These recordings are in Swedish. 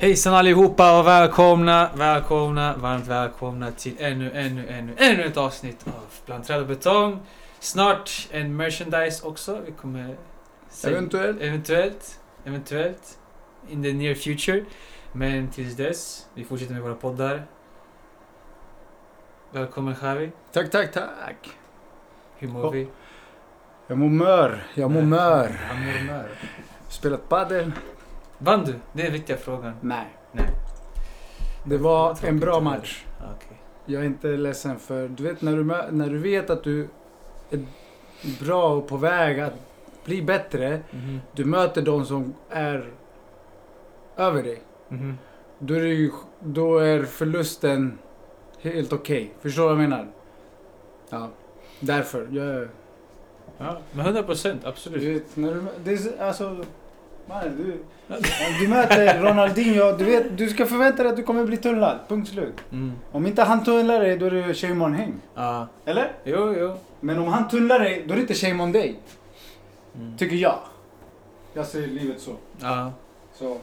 Hejsan allihopa och välkomna, välkomna, varmt välkomna till ännu, ännu, ännu, ännu ett avsnitt av Bland träd och betong. Snart en merchandise också. Vi kommer... se- Eventuellt. Eventuellt. Eventuellt. In the near future. Men tills dess, vi fortsätter med våra poddar. Välkommen Javi. Tack, tack, tack. Hur mår Ja. vi? Jag mår mör. Jag mår mör. Han mår mör. Spelat padel? Vann du? Det är den viktiga frågan. Nej. Nej. Det var en bra match. Okej. Jag är inte ledsen för, du vet när du, när du vet att du är bra och på väg att bli bättre. Mhm. Du möter de som är över dig. Mhm. Då är, ju, då är förlusten helt okej. Förstår du vad jag menar? Ja, därför. Jag, Ja, men 100 procent, absolut. du vet, när du, det är, alltså, man, du, Om du möter Ronaldinho, du, vet, du ska förvänta dig att du kommer bli tunnlad. Punkt slut. Mm. Om inte han tunnlar dig, då är det shame on him. Ja. Eller? Jo, jo. Men om han tunnlar dig, då är det inte shame on dig. Mm. Tycker jag. Jag ser livet så. Ja. så.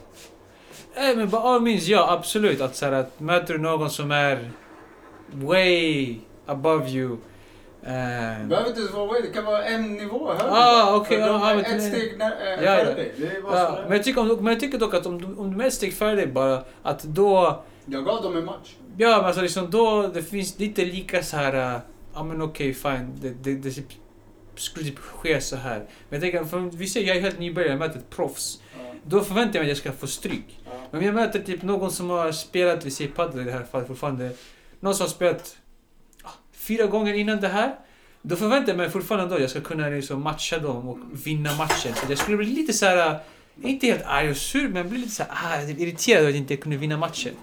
Nej men by all means, ja absolut. Att, så här, att möter du någon som är way above you. Eh, behöver inte vara det kan vara en nivå högre. Ah, de ja, är men- ett steg när, äh, Ja, ja. dig. Ja, men, jag tycker, om- men jag tycker dock att om, du- om du är ett steg före dig bara, att då... Jag gav dem en match. Ja men alltså liksom då, det finns lite lika så här. äh, Ja men okej fine, det, det, det typ, skulle typ ske så här. Men jag tänker, för vi ser, jag är helt nybörjare, jag möter ett proffs. Ja. Då förväntar jag mig att jag ska få stryk. Ja. Men om jag möter typ någon som har spelat, vi säger padel i det här fallet fortfarande, någon som har spelat ah, fyra gånger innan det här. Då förväntar jag mig fortfarande att jag ska kunna liksom matcha dem och vinna matchen. Så jag skulle bli lite så här, äh, inte helt arg och sur, men bli lite så här, ah, irriterad över att jag inte kunde vinna matchen.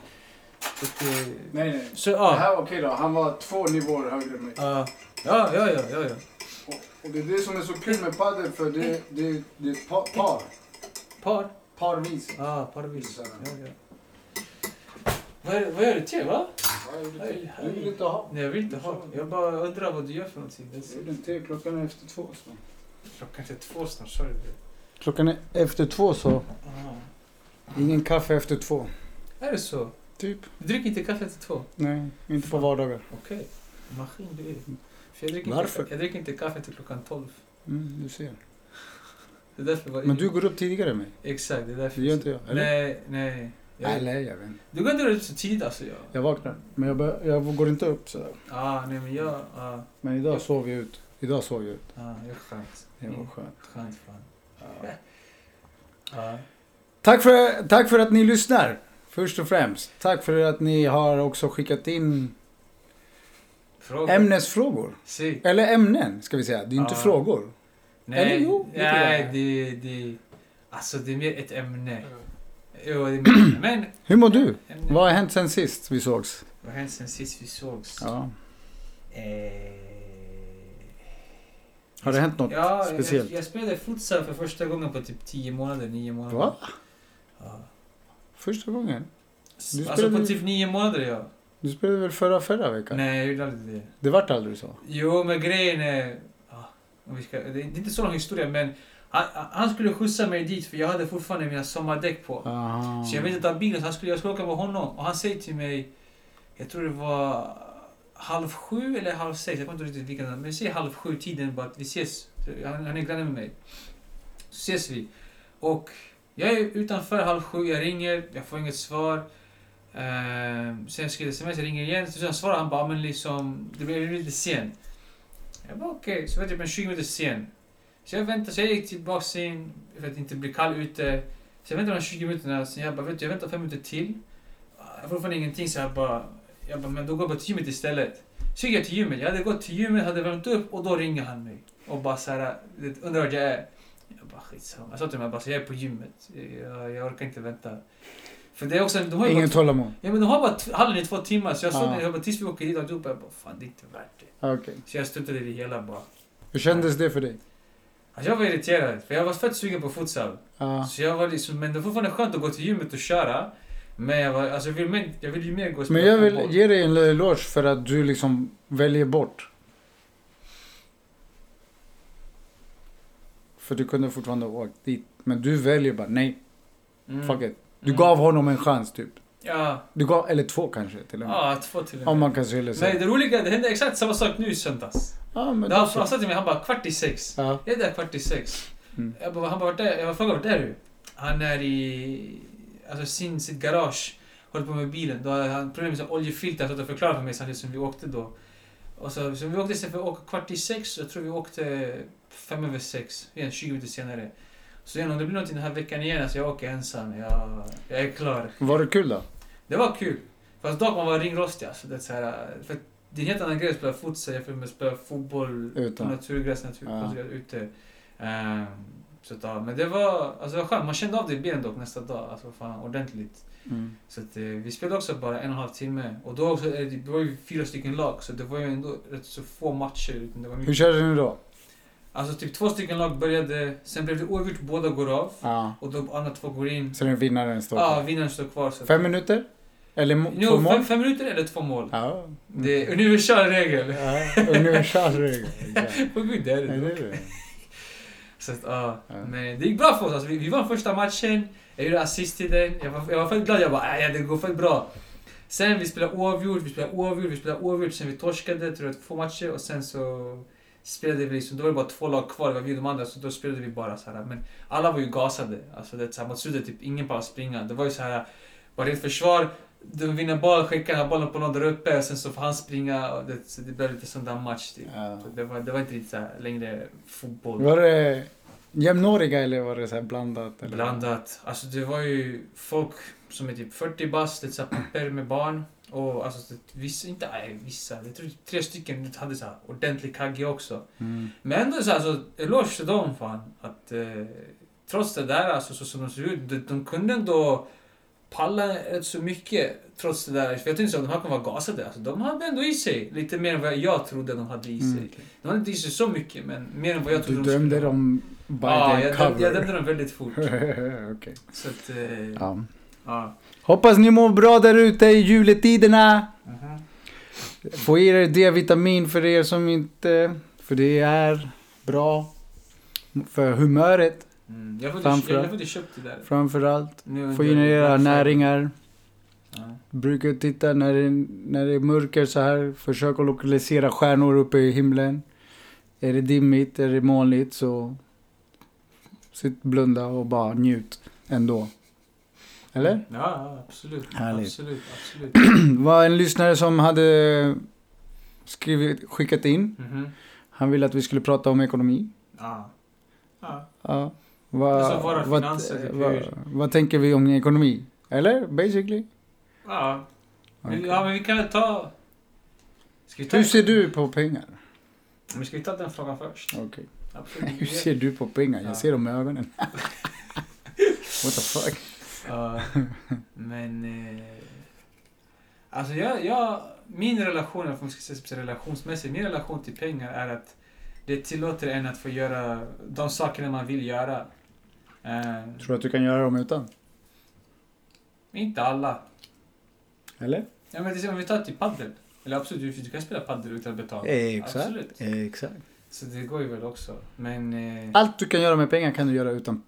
Att, eh, Nej, nej. så Det ja. här var okej då. Han var två nivåer högre än mig. Ja, ja, ja, ja, ja. Och, och det är det som är så kul med padel för det, det, det är par. par. Par. Parvis. Ja, parvis. Ja, ja. Vad, är, vad gör du till va? Du vill inte ha? Nej, jag vill inte ha. Jag bara undrar vad du gör för någonting. Det Jag är- gjorde en te. Klockan är efter två. Så. Klockan är två snart, sa du det? Klockan är efter två så. Ah. Ingen kaffe efter två. Är det så? Typ. Du dricker inte kaffe efter två? Nej, inte på vardagar. Okej. Maskin du är. För jag dricker Varför? Inte, jag dricker inte kaffe till klockan tolv. Mm, du ser. Det är därför var Men du går upp tidigare än mig. Exakt, det är därför. Det gör inte jag. Eller? Nej, nej. Jag, Eller jag vet inte. Du går inte upp så tidigt alltså. Jag. Jag vaknar. Men jag, bör, jag går inte upp sådär. Ah, nej men jag... Ah, Men idag sov jag ut. Idag sov jag ut. ah, det är skönt. Det var Mm. skönt. Skönt fan. Ja. Ja. Tack, för, tack för att ni lyssnar. Först och främst. Tack för att ni har också skickat in Fråga. ämnesfrågor. Si. Eller ämnen ska vi säga. Det är inte Ja. frågor. Nej, Eller jo, lite nej grann. det, det... Alltså det är mer ett ämne. Jo, det är mer, men... Hur mår du? Vad har hänt sen sist vi sågs? Vad har hänt sen sist vi sågs? Ja. Eh... Har det hänt något ja, speciellt? Jag, jag spelade futsal för första gången på typ 10 månader, 9 månader. Va? Ja. Första gången? Du Alltså spelade på typ 9 månader ja. Du spelade väl förra, förra veckan? Nej, jag gjorde aldrig det. Det vart aldrig så? Jo, men grejen är... ja, om vi ska, det, är, det är inte så lång historia, men han, han skulle skjutsa mig dit för jag hade fortfarande mina sommardäck på. Aha. Så jag vet inte ta bilen, så han skulle, jag skulle åka med honom. Och han säger till mig, jag tror det var halv sju eller halv sex, jag kommer inte riktigt vilken, men vi säger halv sju tiden bara att vi ses. Han, han är granne med mig. Så ses vi. Och jag är utanför halv sju, jag ringer, jag får inget svar. Ehm, sen skriver jag sms, jag ringer igen. Så sen svarar han bara, men liksom, det blir lite sen. Jag bara okej, så var det typ en 20 minuter sen. Så jag väntade, så jag gick tillbaks in för att inte bli kall ute. Så jag väntade de här 20 minuterna, sen jag bara, vet du, jag väntar fem minuter till. Jag får fortfarande ingenting, så jag bara, jag bara, men då går jag bara till gymmet istället. Så gick jag till gymmet, jag hade gått till gymmet, hade värmt upp och då ringer han mig. Och bara såhär, undrar vart jag är. Jag bara skitsamma. Jag sa till honom, jag jag är på gymmet. Jag, jag orkar inte vänta. För det är också, de har Ingen tålamod? ja, men de har bara hallen i två timmar, så jag sa det, jag bara, tills vi åker dit och jag bara, fan det är inte värt det. Okej. Så jag struntade i det hela bara. Hur kändes det för dig? Alltså jag var irriterad, för jag var fett sugen på futsal. Ja. Så jag var liksom, men det var fortfarande skönt att gå till gymmet och köra. Men jag var, alltså jag vill, jag vill ju mer gå och Men jag vill fotboll. ge dig en eloge för att du liksom väljer bort. För du kunde fortfarande åka dit. Men du väljer bara nej, Mm. fuck it. Du Mm. gav honom en chans typ. Ja, Du gav, eller två kanske till och med. ja två till och Om med. man kan säga det så. Men det roliga, det hände exakt samma sak nu i söndags. Ja, men han, han sa till mig, han bara kvart i sex. Ja. Jag är där kvart i sex. Mm. Jag bara, han bara, vart är, jag frågade vart är du? Han är i alltså sin, sitt garage. Håller på med bilen. Då hade han problem med oljefilter. Att förklarade för mig samtidigt som vi åkte då. Och så, så vi åkte istället för att åka kvart i sex. Jag tror vi åkte fem över sex. Igen, 20 minuter senare. Så igen, om det blir någonting den här veckan igen, alltså jag åker ensam. Jag, jag är klar. Var det kul då? Det var kul. Fast dock man var ringrostig alltså. Det är så här, för det är en helt annan grej att spela futsal jämfört med att spela fotboll på Utan. naturgräs, natur, Ja. konstgräs ute. Ehm, så att, ja, men det var, alltså det var skönt. Man kände av det i benen dock nästa dag. Alltså fan ordentligt. Mm. Så att, eh, vi spelade också bara en och en halv timme. Och då också, eh, det var ju fyra stycken lag. Så det var ju ändå rätt så få matcher. utan Det var Hur mycket. körde ni då? Alltså typ två stycken lag började, sen blev det oavgjort, båda går av. Ja. Och de andra två går in. Så den vinnaren står Ja, kvar. vinnaren står kvar. Så Fem minuter? Eller mo- två mål? fem, fem minuter eller två mål. Ja. Det är universal regel. Ja, universal regel. På gud, det är Ja, det. är det. Så att, ja. Ja. Men det gick bra för oss. Alltså, vi, vi vann första matchen. Jag gjorde assist till den. Jag var, jag var fett glad. Jag bara, äh, det går fett bra. Sen vi spelade oavgjort, vi spelade oavgjort, vi spelade oavgjort. Sen vi torskade, tror jag, två matcher. Och sen så spelade vi liksom, då var det bara två lag kvar. Det var vi och de andra. Så då spelade vi bara så här. Men alla var ju gasade. Alltså det så här, mot slutet, typ ingen bara springa. Det var ju så här, bara rent försvar. De vinner boll, skickar den bollen på någon där uppe. Och sen så får han springa. Och det, så det blev lite sån där match typ. Ja. Det var, det var inte riktigt så här, längre fotboll. Var det jämnåriga eller var det så blandat? Eller? Blandat. Alltså det var ju folk som är typ 40 bast, här papper med barn. Och alltså vissa, inte nej, vissa, jag tror tre stycken hade så här ordentlig kagge också. Mm. Men ändå så här, alltså eloge till dem fan. Att eh, trots det där alltså så som de ser ut, de, de kunde ändå palla rätt så mycket trots det där. För jag tänkte så att de här kommer vara gasade. Alltså, de hade ändå i sig lite mer än vad jag trodde de hade i sig. Mm. De hade inte i sig så mycket men mer än vad jag Du trodde de dömde skulle ha. dem by Ja, the jag, cover. dömde, jag dömde dem väldigt fort. Okej. Så att, eh, Ja. ja. Hoppas ni mår bra där ute i juletiderna. Mhm. Få i er D-vitamin för er som inte... För det är bra för humöret Mm. Jag allt. faktiskt köpt det där. framförallt. Få in era näringar. Ja. Brukar titta när det, när det är mörker så här. Försök att lokalisera stjärnor uppe i himlen. Är det dimmigt, är det molnigt så sitt blunda och bara njut ändå. Eller? Ja, absolut. Härligt. Absolut, absolut. Var en lyssnare som hade skrivit, skickat in. Mhm. Han ville att vi skulle prata om ekonomi. Ja. Ja. Ja. Vad, Alltså våra vad, finanser, typ, vad, hur- vad tänker vi om ekonomi? Eller? Basically? Ja. Okej. ja, men vi kan väl ta... Ska vi ta Hur ser du på pengar? Men ska vi ta den frågan först? Okej. Absolut. Hur ser du på pengar? Ja. Jag ser dem med ögonen. What the fuck? Ja, men... Eh, alltså jag, jag... Min relation, om man ska säga relationsmässigt, min relation till pengar är att det tillåter en att få göra de sakerna man vill göra. Eh, Tror du att du kan göra dem utan? inte alla. Eller? Ja, men om vi tar till paddel. Eller absolut, du, kan spela paddel utan att betala. Exakt. Absolut. Exakt. Så det går ju väl också. Men... Eh, Allt du kan göra med pengar kan du göra utan,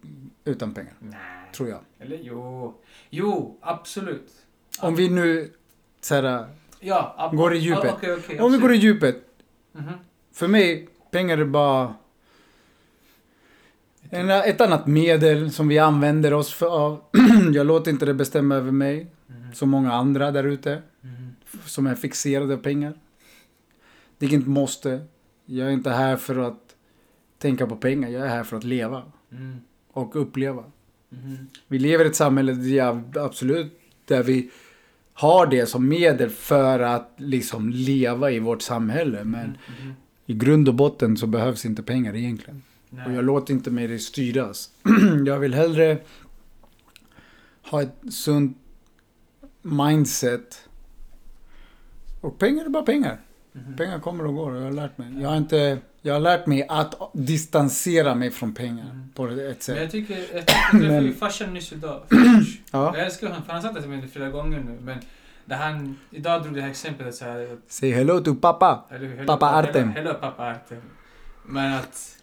utan pengar. nej. Tror jag. Eller jo. Jo, absolut. Om vi nu så här, Ja, Går i djupet. Ja, okej, okej, Om vi går i djupet. Mhm. För mig, pengar är bara en, ett annat medel som vi använder oss för, av. jag låter inte det bestämma över mig. Mhm. Som många andra där ute. Mhm. Som är fixerade av pengar. Det är inget måste. Jag är inte här för att tänka på pengar. Jag är här för att leva. Mm. Och uppleva. Mhm. Vi lever i ett samhälle där jag, absolut där vi har det som medel för att liksom leva i vårt samhälle. Men Mhm. i grund och botten så behövs inte pengar egentligen. Nej. Och jag låter inte mig det styras. jag vill hellre ha ett sunt mindset. Och pengar är bara pengar. Mhm. Pengar kommer och går och jag har lärt mig. Jag har, inte, jag har lärt mig att distansera mig från pengar Mm. på ett Men sätt. jag tycker, jag träffade Men- ju farsan nyss idag. Ja. Jag älskar honom, för han har sagt det till mig flera gånger nu. Men där han idag drog det här exemplet att så här, Say hello to pappa. Hello, Pappa Artem. Hello, hello pappa Artem. Men att...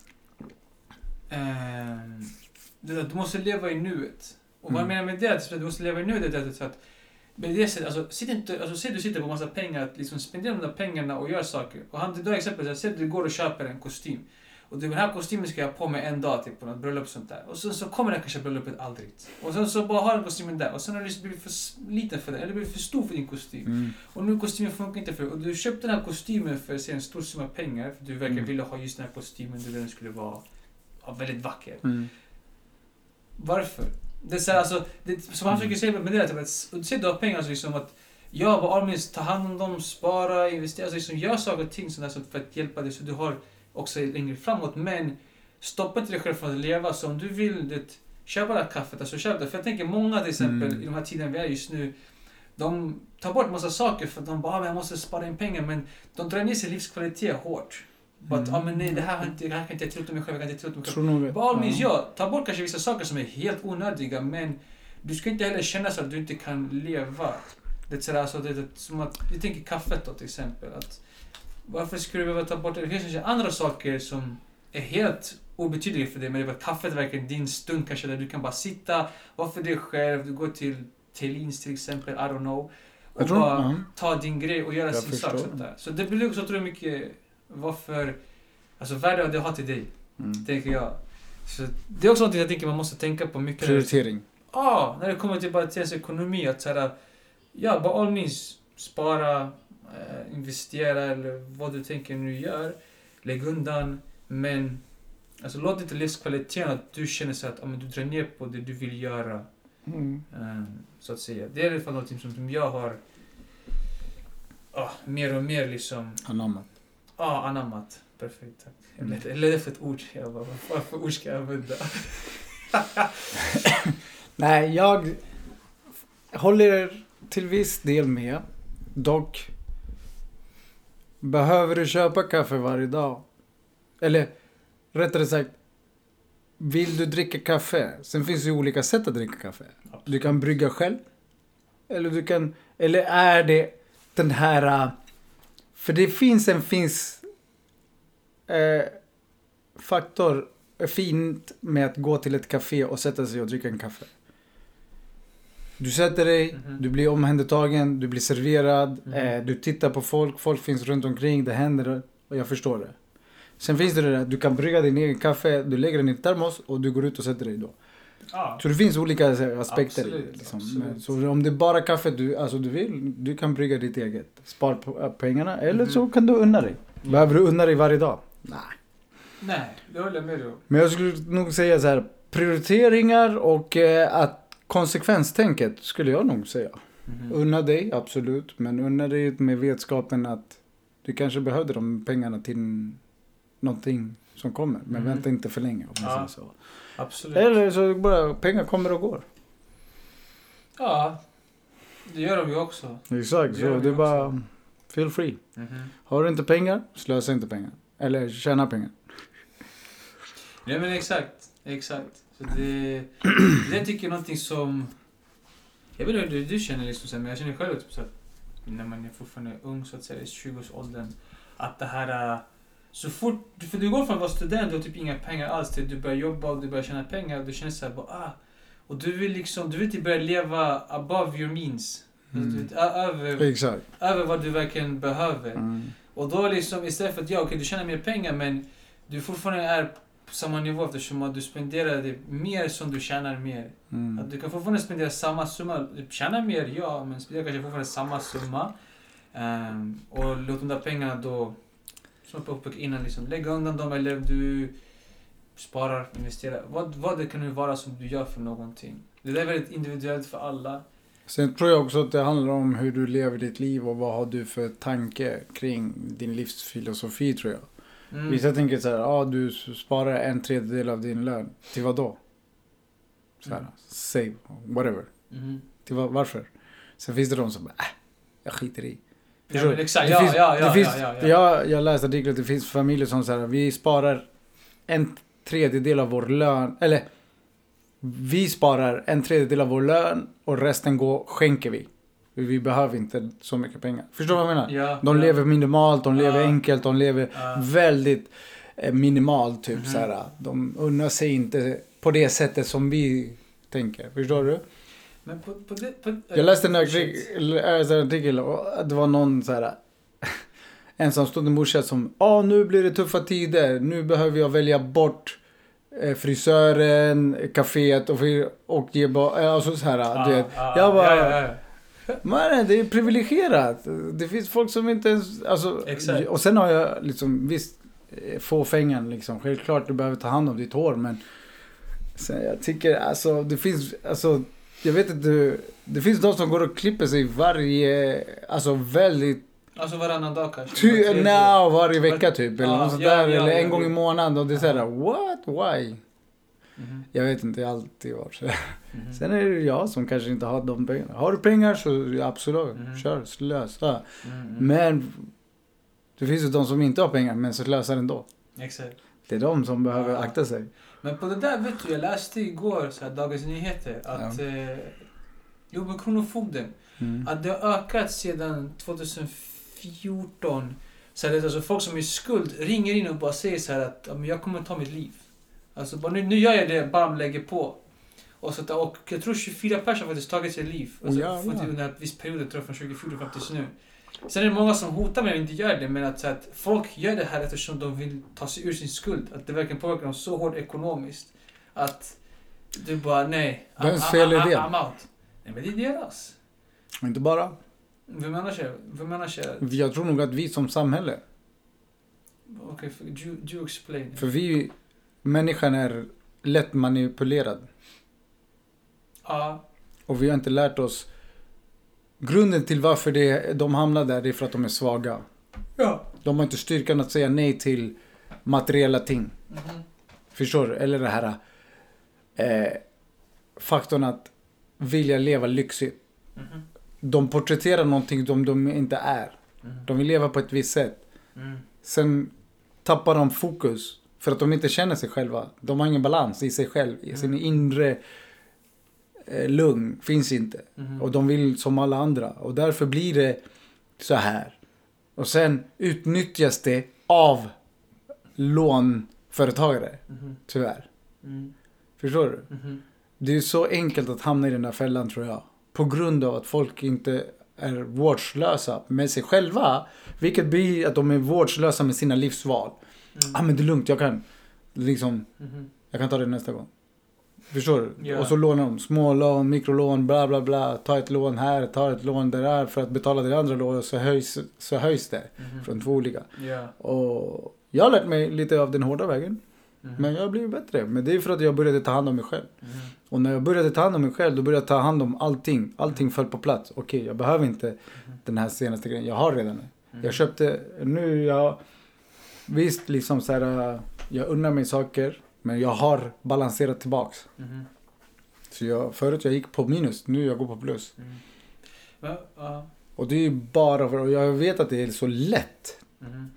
det där, du måste leva i nuet. Och vad jag Mm. menar med det, du måste leva i nuet, det är att med det sättet, alltså, sitt inte, alltså, säg du sitter på massa pengar, att liksom spendera de där pengarna och göra saker. Och han, då exempel, säg att du går och köper en kostym. Och du, den här kostymen ska jag ha på mig en dag, typ, på något bröllop sånt där. Och sen så kommer här kanske bröllopet aldrig. Och sen så bara har du kostymen där. Och sen har du liksom blivit för liten för den, eller blivit för stor för din kostym. Mm. Och nu kostymen funkar inte för dig. Och du köpte den här kostymen för säg, en stor summa pengar. För du verkar Mm. vilja ha just den här kostymen, du ville den skulle vara ja, väldigt vacker. Mm. Varför? Det är så här, alltså, det, som han försöker säga med det, typ, att säg du pengar, alltså, liksom att ja, vad Armin, ta hand om dem, spara, investera, alltså, liksom, gör saker och ting sådär, så för att hjälpa dig så du har också längre framåt. Men stoppa inte dig själv från att leva. Så om du vill det, köpa det här kaffet, alltså köp det. För jag tänker många till exempel Mm. i de här tiderna vi är just nu, de tar bort massa saker för att de bara, ah, jag måste spara in pengar. Men de drar ner sin livskvalitet hårt. Bara att, ah, men nej, det här, har inte, det här kan inte jag tillåta mig själv, jag kan inte tillåta mig själv. Nog På all means, ja. ja. Ta bort kanske vissa saker som är helt onödiga, men du ska inte heller känna så att du inte kan leva. Det är, sådär, alltså, det är som att, vi tänker kaffet då till exempel. Att, varför skulle du behöva ta bort det? Det finns kanske andra saker som är helt obetydliga för dig, men det att kaffet verkar din stund kanske, där du kan bara sitta, vara för dig själv, du går till Thelins till exempel, I don't know. Och tror, bara ja. ta din grej och göra Jag sin sak. förstår. Sånt där. Så det blir också, tror jag, mycket varför, alltså värde av det har till dig Mm. tänker jag. Så det är också något jag tänker man måste tänka på mycket. Prioritering. Ja, när det kommer till bara till ens ekonomi. Att såhär, ja, by all means, spara, eh, investera eller vad du tänker nu gör. Lägg undan. Men alltså, låt inte livskvaliteten att du känner så att ja, men du drar ner på det du vill göra. Mm. eh, så att säga. Det är i alla fall något som, jag har ja, mer och mer liksom Anammat. Ja, anammat. Perfekt, tack. Letade jag letade efter ett ord. Jag bara, vad för ord ska jag använda? Nej, jag håller till viss del med. Dock behöver du köpa kaffe varje dag. Eller rättare sagt, vill du dricka kaffe? Sen finns det ju olika sätt att dricka kaffe. Du kan brygga själv. Eller du kan, eller är det den här, äh, för det finns en finns eh, faktor är fint med att gå till ett café och sätta sig och dricka en kaffe. Du sätter dig, Mhm. du blir omhändertagen, du blir serverad, Mhm. eh, du tittar på folk, folk finns runt omkring, det händer och jag förstår det. Sen finns det det där, du kan brygga din egen kaffe, du lägger den i termos och du går ut och sätter dig då. Ja. Så det finns olika aspekter. Absolut, Liksom. absolut. Så om det är bara kaffe du, alltså, du vill, du kan brygga ditt eget. Spar äh, pengarna eller Mhm. så kan du unna dig. Behöver du unna dig varje dag? Nej. Nej, det håller jag med dig om. Men jag skulle nog säga så här, prioriteringar och eh, att konsekvenstänket skulle jag nog säga. Mhm. Unna dig, absolut. Men unna dig med vetskapen att du kanske behövde de pengarna till någonting som kommer. Men Mhm. vänta inte för länge. Om man Ja. säger så. Absolut. Eller så bara, pengar kommer och går. Ja, det gör de ju också. Exakt, Det så det är bara feel free. Mhm. Har du inte pengar, slösa inte pengar. Eller tjäna pengar. Nej men exakt, exakt. Så det, det tycker jag är någonting som... Jag vet inte hur du, du känner liksom, så här, men jag känner själv typ, så att när man är fortfarande ung så att säga, i 20-årsåldern. Att det här... Så fort, för du går från att vara student och typ inga pengar alls till att du börjar jobba och du börjar tjäna pengar och du känner såhär bara ah. Och du vill liksom, du vill typ börja leva above your means. Mm. Du vet, ö- över, Exakt. över vad du verkligen behöver. Mm. Och då liksom istället för att ja, okej du tjänar mer pengar men du fortfarande är på samma nivå eftersom att du spenderar det mer som du tjänar mer. Mm. Att du kan fortfarande spendera samma summa. Du tjänar mer, ja, men spendera kanske fortfarande samma summa. Ehm, och låt de där pengarna då, som påpekade innan, liksom, lägga undan dem eller du sparar, investerar. Vad, vad det kan nu vara som du gör för någonting. Det där är väldigt individuellt för alla. Sen tror jag också att det handlar om hur du lever ditt liv och vad har du för tanke kring din livsfilosofi tror jag. Mm. Vissa tänker så här, ja ah, du sparar en tredjedel av din lön. Till vad då? Så här, Mm. save, whatever. Mhm. Till vad, varför? Sen finns det de som bara, äh, jag skiter i. Ja, Förstår men du? exakt. Det Ja, finns- ja, det ja, finns, ja, ja, ja. Jag, jag läste artiklar att det finns familjer som säger vi sparar en tredjedel av vår lön. Eller vi sparar en tredjedel av vår lön och resten går, skänker vi. Vi behöver inte så mycket pengar. Förstår du vad jag menar? Ja, De ja. lever minimalt, de lever Ja. enkelt, de lever Ja. väldigt eh, minimalt. Typ Mhm. så här. De unnar sig inte på det sättet som vi tänker. Förstår du? Men på, på det... På, Jag läste en artikel, artikel och det var någon så här ensamstående morsa som Ja, nu blir det tuffa tider. Nu behöver jag välja bort eh, frisören, kaféet och, och ge bara, alltså så här, Ja, du vet. ja, jag bara, ja, ja, ja. Mannen, det är privilegierat. Det finns folk som inte ens... Alltså, Exakt. Och sen har jag liksom, visst, eh, fåfängan liksom. Självklart du behöver ta hand om ditt hår, men... Sen, jag tycker alltså, det finns, alltså... Jag vet inte, det finns de som går och klipper sig varje, alltså väldigt, Alltså varannan dag kanske. ty, now, varje vecka typ. Eller Ja, sånt ja, ja, eller en gång i månaden. Och det är såhär, what, why? Mhm, Jag vet inte, jag har alltid varit sådär. mhm. Sen är det jag som kanske inte har de pengarna. Har du pengar så absolut, Mhm. kör, slösa. Mm. Men det finns ju de som inte har pengar men så slösar ändå. Exakt. Det är de som behöver akta sig. Men på det där vet du, jag läste igår så här, Dagens Nyheter att Ja. eh, jo men Kronofogden, Mm. att det har ökat sedan 2014. Så här, alltså folk som är i skuld ringer in och bara säger så här att ja, jag kommer ta mitt liv. Alltså bara, nu, nu gör jag det, bam, lägger på. Och, så, att- och jag tror 24 personer har faktiskt tagit sitt liv. Alltså, jävlar. fått under en viss period, jag tror från 2014 fram tills nu. Sen är det många som hotar mig och inte gör det, men att, så att folk gör det här eftersom de vill ta sig ur sin skuld. Att det verkligen påverkar dem så hårt ekonomiskt. Att du bara, nej. Vems fel är det? I'm out. Nej men det är deras. Inte bara. Vem annars är Vem annars är Jag tror nog att vi som samhälle. Okej, okay, you, you explain. För vi, människan är lätt manipulerad. Ja. Och vi har inte lärt oss. Grunden till varför det, de hamnar där det är för att de är svaga. Ja. De har inte styrkan att säga nej till materiella ting. Mhm. Förstår du? Eller det här eh, faktorn att vilja leva lyxigt. Mhm. De porträtterar någonting som de inte är. Mhm. De vill leva på ett visst sätt. Mm. Sen tappar de fokus. För att de inte känner sig själva. De har ingen balans i sig själv. I sin Mm. inre lugn finns inte. Mhm. Och de vill som alla andra. Och därför blir det så här. Och sen utnyttjas det av lånföretagare. Mhm. Tyvärr. Mm. Förstår du? Mhm. Det är så enkelt att hamna i den där fällan tror jag. På grund av att folk inte är vårdslösa med sig själva. Vilket blir att de är vårdslösa med sina livsval. Mm. Ah men det är lugnt, jag kan liksom, Mhm. jag kan ta det nästa gång. Förstår du? Ja. Och så lånar de smålån, mikrolån, bla bla bla. Ta ett lån här, ta ett lån där för att betala det andra lånet så höjs, så höjs det. Mhm. Från två olika. Ja. Och jag har lärt mig lite av den hårda vägen. Mhm. Men jag har blivit bättre. Men det är för att jag började ta hand om mig själv. Mhm. Och när jag började ta hand om mig själv, då började jag ta hand om allting. Allting föll på plats. Okej, jag behöver inte den här senaste grejen. Jag har redan det. Mhm. Jag köpte, nu jag... Visst, liksom så här, äh, jag unnar mig saker. Men jag har balanserat tillbaks. Mhm. Så jag, förut jag gick på minus, nu jag går på plus. Mhm. Men, ja. Och det är bara för, och jag vet att det är så lätt. Mhm.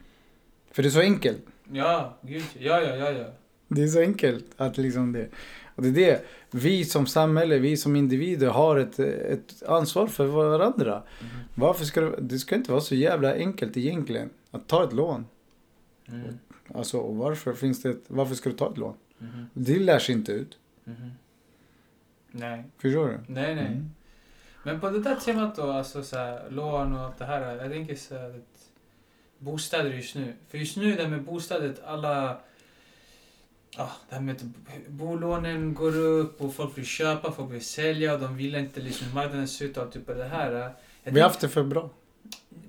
För det är så enkelt. Ja, gud. Ja, ja, ja, ja. Det är så enkelt att liksom det. Och det är det. Vi som samhälle, vi som individer har ett, ett ansvar för varandra. Mhm. Varför ska det, det ska inte vara så jävla enkelt egentligen. Att ta ett lån. Mhm. Alltså och varför finns det, ett- varför ska du ta ett lån? Mhm. Det lär sig inte ut. Mhm. Nej. Förstår du? Nej, nej. Mm. Men på det där temat då, alltså så här, lån och allt det här. Jag tänker så här, att bostäder just nu. För just nu det här med bostäder, alla... Ja, det här med att bolånen går upp och folk vill köpa, folk vill sälja och de vill inte liksom marknaden ser ut och typ av det här. Jag Vi har haft det för bra.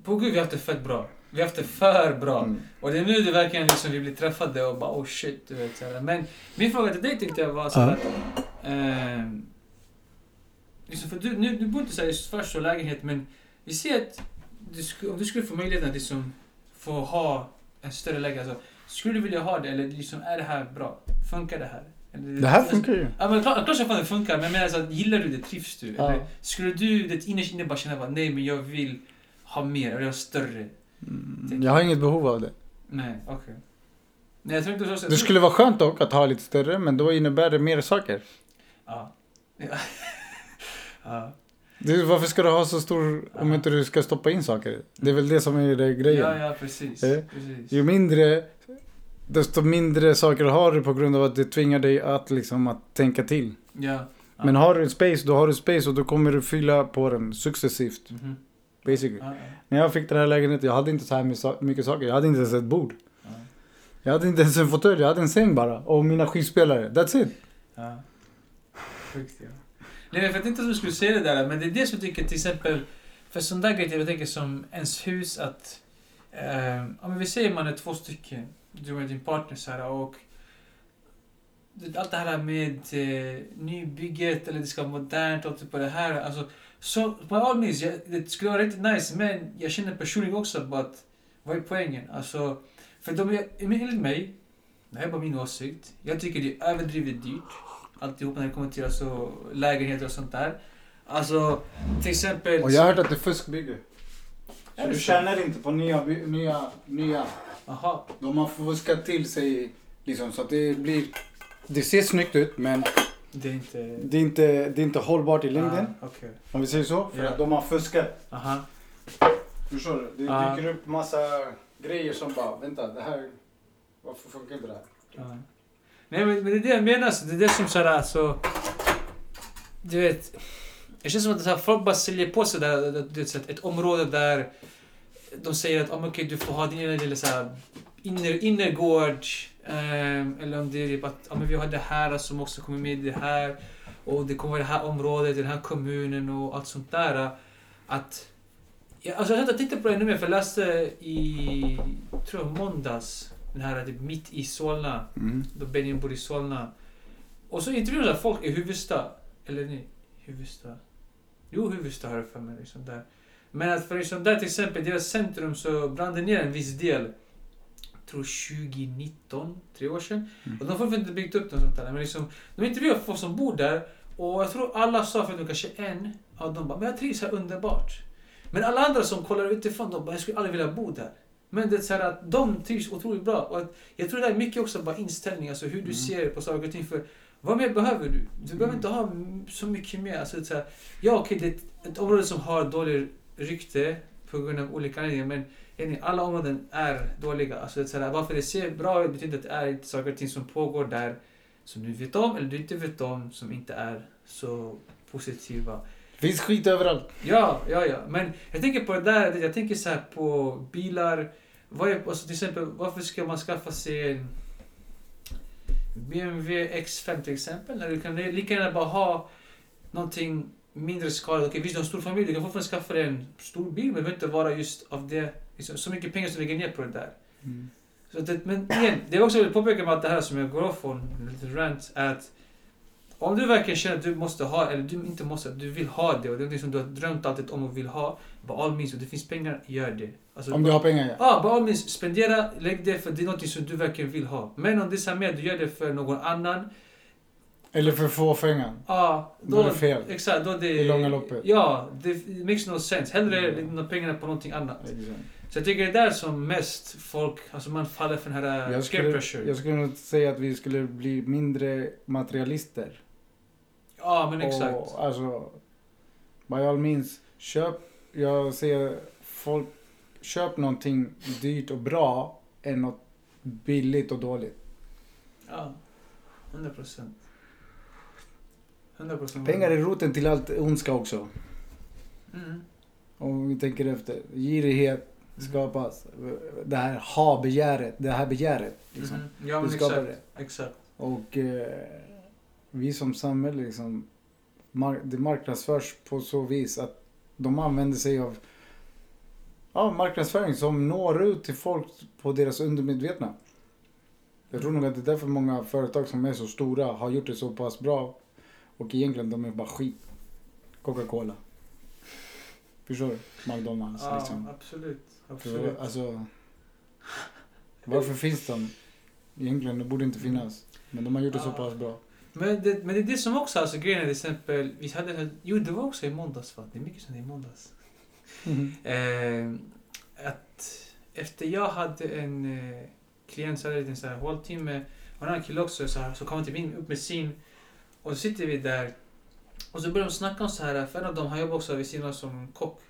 På gud, vi har haft det fett bra. Vi har haft det för bra. Mm. Och det är nu det verkligen liksom vi blir träffade och bara oh shit, du vet. Så här. Men min fråga till dig tyckte jag var så att... ehm, liksom för du, nu, du bor inte så här i första lägenhet men vi ser att du sku, om du skulle få möjligheten att liksom få ha en större lägenhet. Alltså, skulle du vilja ha det eller liksom, är det här bra? Funkar det här? Eller, Det här funkar ju. Ja men klart, klart fan det funkar men jag menar så att gillar du det? Trivs du? Ja. Eller skulle du det innerst inne bara känna bara nej men jag vill ha mer, jag vill ha större? Mm. Jag har inget behov av det. Nej, okej. Nej, jag tror inte så. Det skulle vara skönt dock att ha lite större, men då innebär det mer saker. Ja. Ja. ja. Du, varför ska du ha så stor om Ja. inte du ska stoppa in saker? Det är väl det som är det grejen. Ja, ja, precis. Eh, precis. Ju mindre, desto mindre saker har du på grund av att det tvingar dig att liksom att tänka till. Ja. Men har du space, då har du space och då kommer du fylla på den successivt. Mhm. Basically. Ja, När jag fick den här lägenheten, jag hade inte så här mycket sa- mycket saker. Jag hade inte ens ett bord. ja, Jag hade inte ens en fåtölj, jag hade en säng bara. Och mina skivspelare. That's it. ja. Sjukt ja. Nej, men för att inte du skulle säga det där, men det är det som jag tycker till exempel, för sån där grejer, jag tänker som ens hus att, eh, ja men vi säger man är två stycken, du och din partner så här, och allt det här med eh, nybygget eller det ska vara modernt och typ på det här. Alltså, så på all means, jag, det skulle vara riktigt nice men jag känner personligen också att vad är poängen? Alltså, för de är, enligt mig, det här är bara min åsikt, jag tycker det är överdrivet dyrt. Alltihop när det kommer till alltså, lägenheter och sånt där. Alltså, till exempel... Och jag har hört att det är fuskbygge. Så du så? tjänar inte på nya, nya, nya. Aha, De har fuskat till sig liksom så att det blir... Det ser snyggt ut men det är inte... det är inte, det är inte hållbart i längden. Ah, Okej. Om vi säger så. För Ja. att de har fuskat. Aha. Förstår du? Det Ja. dyker upp massa grejer som bara, vänta det här, varför funkar inte det här? Ja. Nej men, men det är det jag menar, det är det som såhär alltså... Du vet... Det känns som att här, folk bara säljer på sig där, du vet, ett område där de säger att oh, okay, du får ha din lilla så här, inner, innergård. Ehm, eller om det är typ att oh, men vi har det här som också kommer med i det här. Och det kommer vara det här området, den här kommunen och allt sånt där. Att... Ja, alltså jag tänkte på det ännu mer för jag läste i, tror jag måndags, den här typ mitt i Solna. Mm. Då Benjamin bor i Solna. Och så intervjuade jag folk i Huvudsta. Eller nej, Huvudsta. Jo, Huvudsta har jag för mig. Liksom där. Men att för liksom där till exempel, deras centrum så brann det ner en viss del. Tror 2019, tre år sedan. Mm. Och de har fortfarande inte byggt upp något sånt där. Men liksom, de intervjuade folk som bor där. Och jag tror alla sa, förutom kanske en av dem, bara, men jag trivs här underbart. Men alla andra som kollar utifrån, de bara, jag skulle aldrig vilja bo där. Men det är så här att de trivs otroligt bra. Och att jag tror det är mycket också bara inställning, alltså hur du Mm. ser på saker och ting. För vad mer behöver du? Du behöver Mm. inte ha så mycket mer. Alltså, det är så här, ja, okej, det är ett, ett område som har dåligt rykte på grund av olika anledningar. Men Jenny, alla områden är dåliga. Alltså, det är så här, varför det ser bra ut betyder att det är inte saker och ting som pågår där som du vet om eller du inte vet om som inte är så positiva. Finns skit överallt. Ja, ja, ja. Men jag tänker på det där, jag tänker så här på bilar. Vad är, alltså till exempel, varför ska man skaffa sig en BMW X5 till exempel? När du kan lika gärna bara ha någonting mindre skadat. Okej, visst du har en stor familj, du kan fortfarande skaffa dig en stor bil, men det behöver inte vara just av det, liksom, så mycket pengar som du lägger ner på det där. Så det, men igen, det är också vill påpeka med att det här som jag går av från, en liten rant, är att om du verkligen känner att du måste ha, eller du inte måste, du vill ha det och det är någonting som du har drömt alltid om och vill ha, by all means, och det finns pengar, gör det. Alltså, Om du har pengar ja. Ja, by all means, spendera, lägg det för det är någonting som du verkligen vill ha. Men om det är så här med du gör det för någon annan, Eller för få pengar. ja, Då är det fel. Exakt, då det... I långa loppet. Ja, det makes no sense. Hellre Mm. pengarna på någonting annat. Exakt. Så jag tycker det är där som mest folk, alltså man faller för den här Jag peer skulle, pressure. jag skulle säga att vi skulle bli mindre materialister. Ja, men exakt. Och, alltså, by all means, köp, jag säger folk, köp någonting dyrt och bra än något billigt och dåligt. Ja, 100 procent. 100 procent. Pengar är roten till allt ondska också. Mm. Om vi tänker efter. Girighet skapas. Det här ha-begäret, det här begäret. Liksom. Mhm. Ja, men Det skapar exakt. Exakt. Och eh, vi som samhälle liksom, mar- det marknadsförs på så vis att de använder sig av ja, marknadsföring som når ut till folk på deras undermedvetna. Jag tror nog att det är därför många företag som är så stora har gjort det så pass bra. Och egentligen de är bara skit. Coca-Cola. Förstår du? McDonalds Ja, liksom. absolut. Absolut. alltså, varför finns de? Egentligen, det borde inte finnas. Men de har gjort det så pass bra. Men det, men det är det som också, alltså grejen är till exempel, vi hade, jo det var också i måndags va? Det är mycket som är i måndags. Eh, att efter jag hade en eh, klient så hade en här håltimme och en annan kille också så, här, så kom han till min upp med sin och så sitter vi där och så börjar de snacka om så här, för en av dem han jobbar också vid sidan som kock,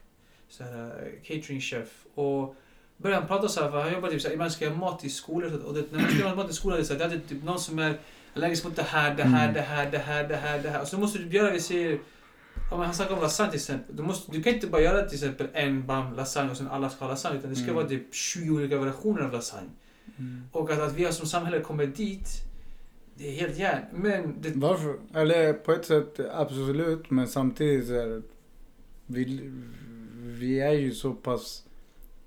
så här, eh, catering chef och började han prata så här, för han jobbar typ så här, ibland ska jag mat i skolor så att- och det, när man ska göra mat i skolan det är så här, det är typ någon som är allergisk mot det här, det här, Mm. det här, det här, det här, det här. Och så måste du göra, vi säger, om han snackar om lasagne till exempel. Du, måste, du kan inte bara göra till exempel en bam lasagne och sen alla ska ha lasagne. Utan det ska Mm. vara typ 20 olika variationer av lasagne. Och att, att vi har som samhälle kommer dit, det är helt järn. Men det, Varför? Eller på ett sätt absolut, men samtidigt är vi, vi är ju så pass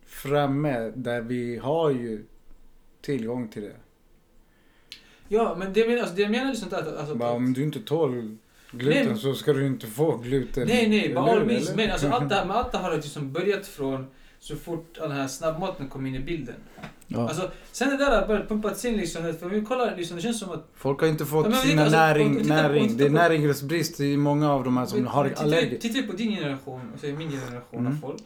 framme där vi har ju tillgång till det. ja, men det, men, alltså, det menar liksom att... Alltså, Bara, om du inte tål gluten Nej, så ska du inte få gluten. Nej, nej, Eller all means. eller? Men alltså, allt det här, allt det här har liksom börjat från så fort den här snabbmaten kom in i bilden. ja. Alltså, sen det där har börjat pumpats in liksom, för vi kollar, liksom, det känns som att... Folk har inte fått Ja, vi- sina alltså, näring, vi på- vi näring. tittar Det är på- näringsbrist i många av de här som Men- har men tittar- vi på din generation, säger min generation Mm. av folk.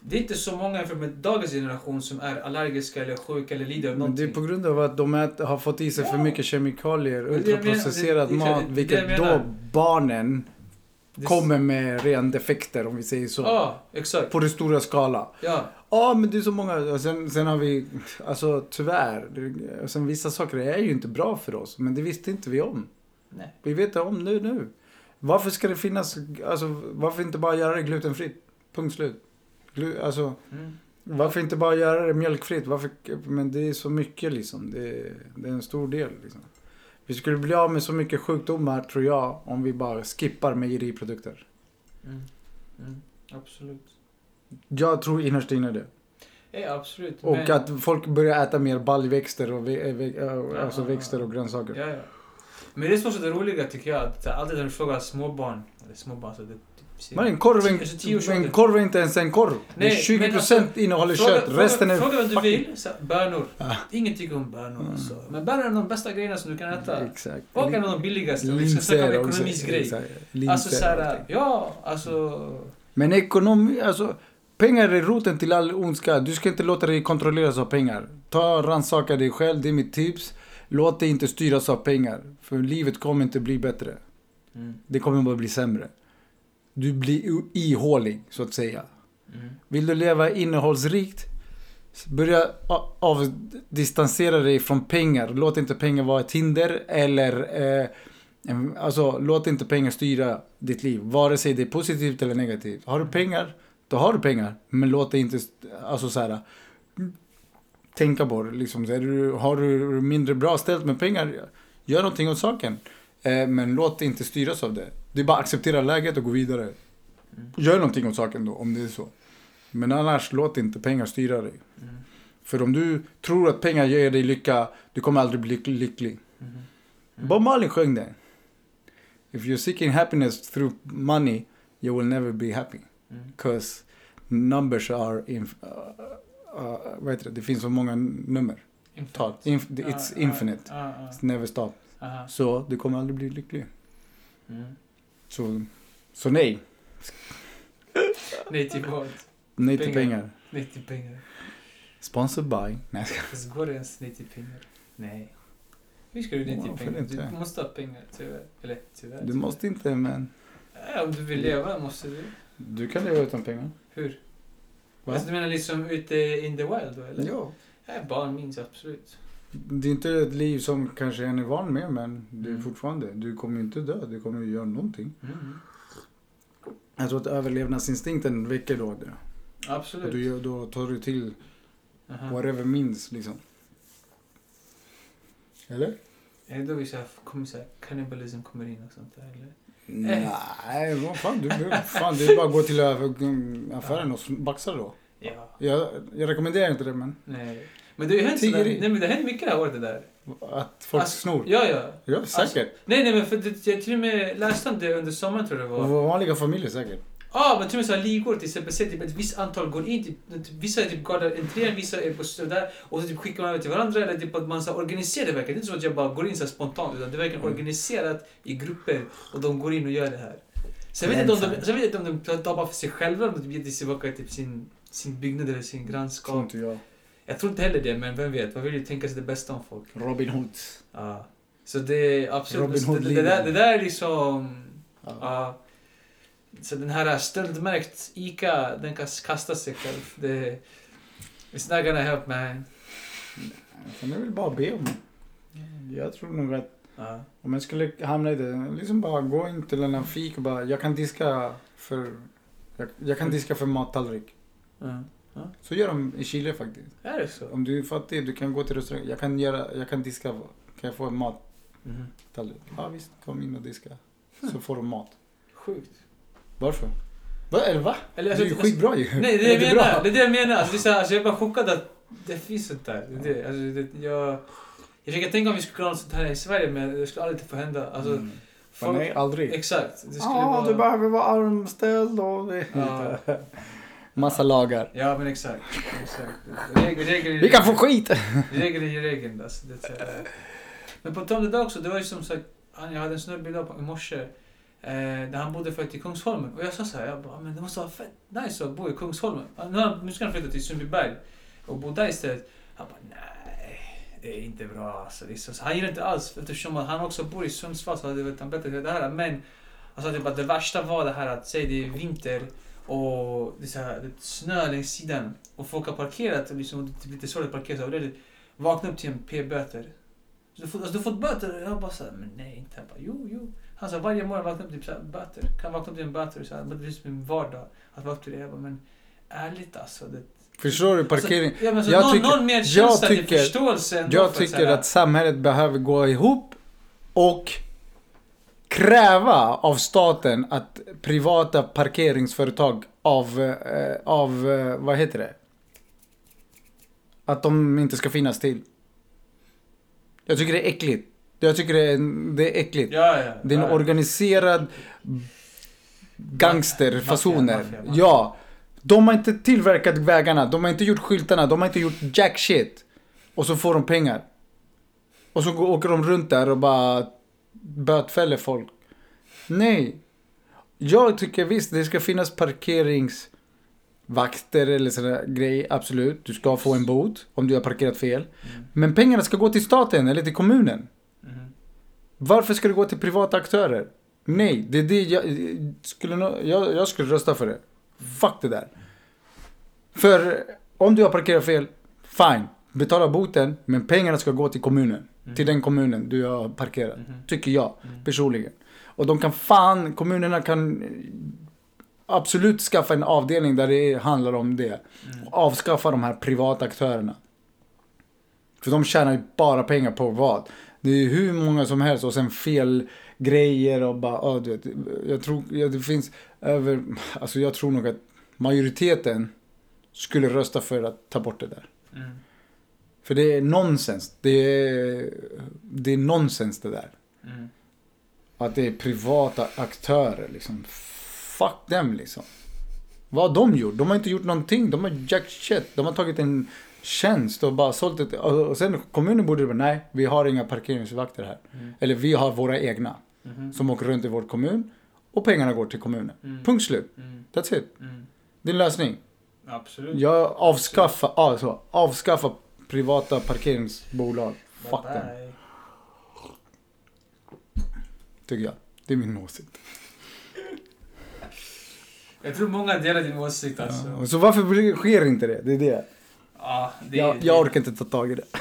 Det är inte så många jämfört med dagens generation som är allergiska eller sjuka eller lider av Men det är någonting. på grund av att de ät, har fått i sig för mycket kemikalier, ultraprocesserad mat, vilket då barnen kommer med ren defekter om vi säger så. Ja, exakt. På det stora skala. Ja. Ja, men det är så många. Sen, sen har vi, alltså tyvärr. Det, sen vissa saker är ju inte bra för oss. Men det visste inte vi om. Nej. Vi vet det om nu nu. Varför ska det finnas, alltså varför inte bara göra det glutenfritt? Punkt slut. Glu, alltså, Mm. varför inte bara göra det mjölkfritt? Varför, men det är så mycket liksom. Det, det är en stor del liksom. Vi skulle bli av med så mycket sjukdomar tror jag om vi bara skippar mejeriprodukter. Mm. Mm. Absolut. Jag tror innerst inne det. Ja, absolut. Och Men- att folk börjar äta mer baljväxter och, ve, ve, äh, alltså Ja, växter ja. och grönsaker. Ja, ja. Men det är också det roliga tycker jag. Att alltid när du frågar småbarn, eller småbarn så det Men en korv, Alltså, en, en korv är inte ens en korv. Nej, 20% men alltså, innehåller fråga, kött, resten är fråga, fråga vad du vill. Så, bönor. Ja. Ingen tycker om bönor. Mm. Alltså. Men bönor är de bästa grejerna som du kan äta. Exakt. Och en av de billigaste. Om vi ska snacka om Linser ekonomins grej. exakt. Linser Alltså såhär, ja, alltså... Men ekonomi, alltså pengar är roten till all ondska. Du ska inte låta dig kontrolleras av pengar. Ta rannsaka dig själv, det är mitt tips. Låt dig inte styras av pengar. För livet kommer inte bli bättre. Mm, Det kommer bara bli sämre. Du blir ihålig, så att säga. mm, Vill du leva innehållsrikt? Börja avdistansera dig från pengar. Låt inte pengar vara ett hinder eller eh, alltså, låt inte pengar styra ditt liv. Vare sig det är positivt eller negativt. Har du pengar, då har du pengar. Men låt dig inte, alltså så här, tänka på det. Liksom. Är du, har du mindre bra ställt med pengar, gör någonting åt saken. Eh, men låt dig inte styras av det. Det är bara att acceptera läget och gå vidare. Mm. Gör någonting åt saken då, om det är så. Men annars, låt inte pengar styra dig. mm, För om du tror att pengar ger dig lycka, du kommer aldrig bli lyck- lycklig. mm, Bob Marley sjöng det. If you're seeking happiness through money, you will never be happy. mm. Because numbers are... Inf- uh, uh, vad heter det? Det finns så många nummer. Tal. Inf- it's Ja, infinite. ja, ja, It's never stop. Aha. Så du kommer aldrig bli lycklig. Mm. Så, så nej. Nej till vad? Nej till Pengar. Nej till pengar. Sponsored by. Nej. Fast går det ens nej till pengar? Nej. Hur ska du nej till pengar? inte? Du måste ha pengar, tyvärr. Eller tyvärr. Du måste inte, men Ja, om du vill leva måste du. du kan leva utan pengar. Hur? Va? Alltså, du menar liksom ute in the wild då, eller? Ja. Ja, barn minns absolut. Det är inte ett liv som kanske en är van med, men det är Mm. fortfarande. Du kommer ju inte dö, du kommer ju göra någonting. Mm. Jag tror att överlevnadsinstinkten väcker då det. Och Absolut. du, gör- då tar du till Aha. whatever means liksom. Eller? Är det då vi kommer säga cannibalism kommer in och sånt där eller? Nej, vad fan. Du, fan det är bara att gå till affären och baxa då. Ja. Jag, jag rekommenderar inte det, men Nej. Men det har ju hänt sådär, nej men det har hänt mycket det här året det där. att folk Alltså, snor. Ja, ja. Ja, säkert. Nej, nej men för det, jag till och med läste om det under sommaren tror jag det var. vanliga familjer säkert. Ja, men till och med så här ligor till exempel. Säg typ ett visst antal går in, typ, typ, vissa är typ gardar entrén, vissa är på så där och så typ skickar man över till varandra eller typ att man så här organiserar det verkligen. Det är inte så att jag bara går in så här spontant utan det verkligen Mm. organiserat i grupper och de går in och gör det här. Sen vet jag inte om de, sen vet jag inte om de tar bara för sig själva om de ger tillbaka till typ sin, sin byggnad eller sin Tror grannskap. inte jag. Jag tror inte heller det, men vem vet? Man vill ju tänka sig det bästa om folk. Robin Hood. Ja. Så det är absolut... Robin det, det, där, det där är liksom... Ja. Ja. Så den här stöldmärkt ICA, den kan kasta sig själv. Det, it's not gonna help man. Det väl bara be om. Jag tror nog att Ja. Om jag skulle hamna i det, liksom bara gå in till en fik och bara, jag kan diska för, jag, jag kan diska för mattallrik. Ja. Så gör de i Chile faktiskt. Är det så? Om du är fattig, du kan gå till restaurang. Jag kan göra, jag kan diska, kan jag få en mattallrik? Mhm. Ja visst, kom in och diska. Så får de mat. Sjukt. Varför? Va? Eller va? Eller, Det alltså, är ju alltså, skitbra ju. Nej, det är det jag bra? menar. Det är det jag menar. Alltså, det är så här, alltså, jag är bara chockad att det finns sånt där. Det är det. Alltså, det, jag, jag försöker tänka om vi skulle kunna ha något sånt här i Sverige, men det skulle aldrig få hända. Alltså, Mm. folk, Nej, aldrig. Exakt. Det skulle Ja, vara... du behöver vara armställd och det. Ja. Massa lagar. Ja, men exakt. exakt. Regel, regel, Vi kan få skit! Regel är regeln. Alltså, det är. Men på tal om det där också, det var ju som sagt, han- jag hade en snubbe idag i morse, eh, där han bodde faktiskt i Kungsholmen. Och jag sa så här, jag bara, men det måste vara fett nice att bo i Kungsholmen. Nu, har han- nu ska han flytta till Sundbyberg och bo där istället. Han bara, nej, det är inte bra alltså. Det är så, han gillar inte alls, eftersom att han också bor i Sundsvall så hade han bättre det här. Men alltså, det, bara, det värsta var det här att, säg det är vinter och det är så här, det är snö längs sidan och folk har parkerat och liksom, det är lite svårt att parkera. Och det är, vakna upp till en p-böter. Så Du får, alltså, du har fått böter? Jag bara såhär, men nej inte. Jag bara, jo, jo. Han sa varje morgon vakna upp till så här, böter. Kan vakna upp till en böter. Så här, det är min vardag att vara upp till det. Jag bara, men ärligt alltså. Det, Förstår du? Parkering. Alltså, ja, men så Jag någon, tycker- någon mer jag känsla till tycker- förståelse ändå Jag för tycker här- att samhället behöver gå ihop och kräva av staten att privata parkeringsföretag av, eh, av eh, vad heter det? Att de inte ska finnas till. Jag tycker det är äckligt. Jag tycker det är, det är äckligt. Ja, ja. Det är en ja. organiserad gangsterfasoner. Ja. De har inte tillverkat vägarna, de har inte gjort skyltarna, de har inte gjort jack shit. Och så får de pengar. Och så åker de runt där och bara bötfäller folk. Nej. Jag tycker visst, det ska finnas parkeringsvakter eller sådana grejer. Absolut. Du ska få en bot om du har parkerat fel. Mm. Men pengarna ska gå till staten eller till kommunen. Mhm. Varför ska det gå till privata aktörer? Nej, det är det jag skulle, jag, jag skulle rösta för det. Fuck det där. För om du har parkerat fel, fine. Betala boten, men pengarna ska gå till kommunen. Till den kommunen du har parkerat. Mhm. Tycker jag, Mm. personligen. Och de kan fan, kommunerna kan absolut skaffa en avdelning där det handlar om det. Mm. Och avskaffa de här privata aktörerna. För de tjänar ju bara pengar på vad? Det är hur många som helst och sen fel grejer och bara, ja du vet. Jag tror, ja, det finns över, alltså jag tror nog att majoriteten skulle rösta för att ta bort det där. Mm. För det är nonsens. Det är, det är nonsens det där. Mm. Att det är privata aktörer liksom. Fuck dem liksom. Vad har de gjort? De har inte gjort någonting. De har jack shit. De har tagit en tjänst och bara sålt det. Och sen kommunen borde bara, nej, vi har inga parkeringsvakter här. Mm. Eller vi har våra egna. Mhm. Som åker runt i vår kommun. Och pengarna går till kommunen. Mm. Punkt slut. Mm. That's it. Mm. Din lösning. Absolut. Jag avskaffa, alltså, avskaffa privata parkeringsbolag. Fuck Bye dem. bye. Tycker jag. Det är min åsikt. Jag tror många delar din åsikt alltså. Ja. Så varför sker inte det? Det är det. Ja, det, Jag, det, jag orkar inte ta tag i det.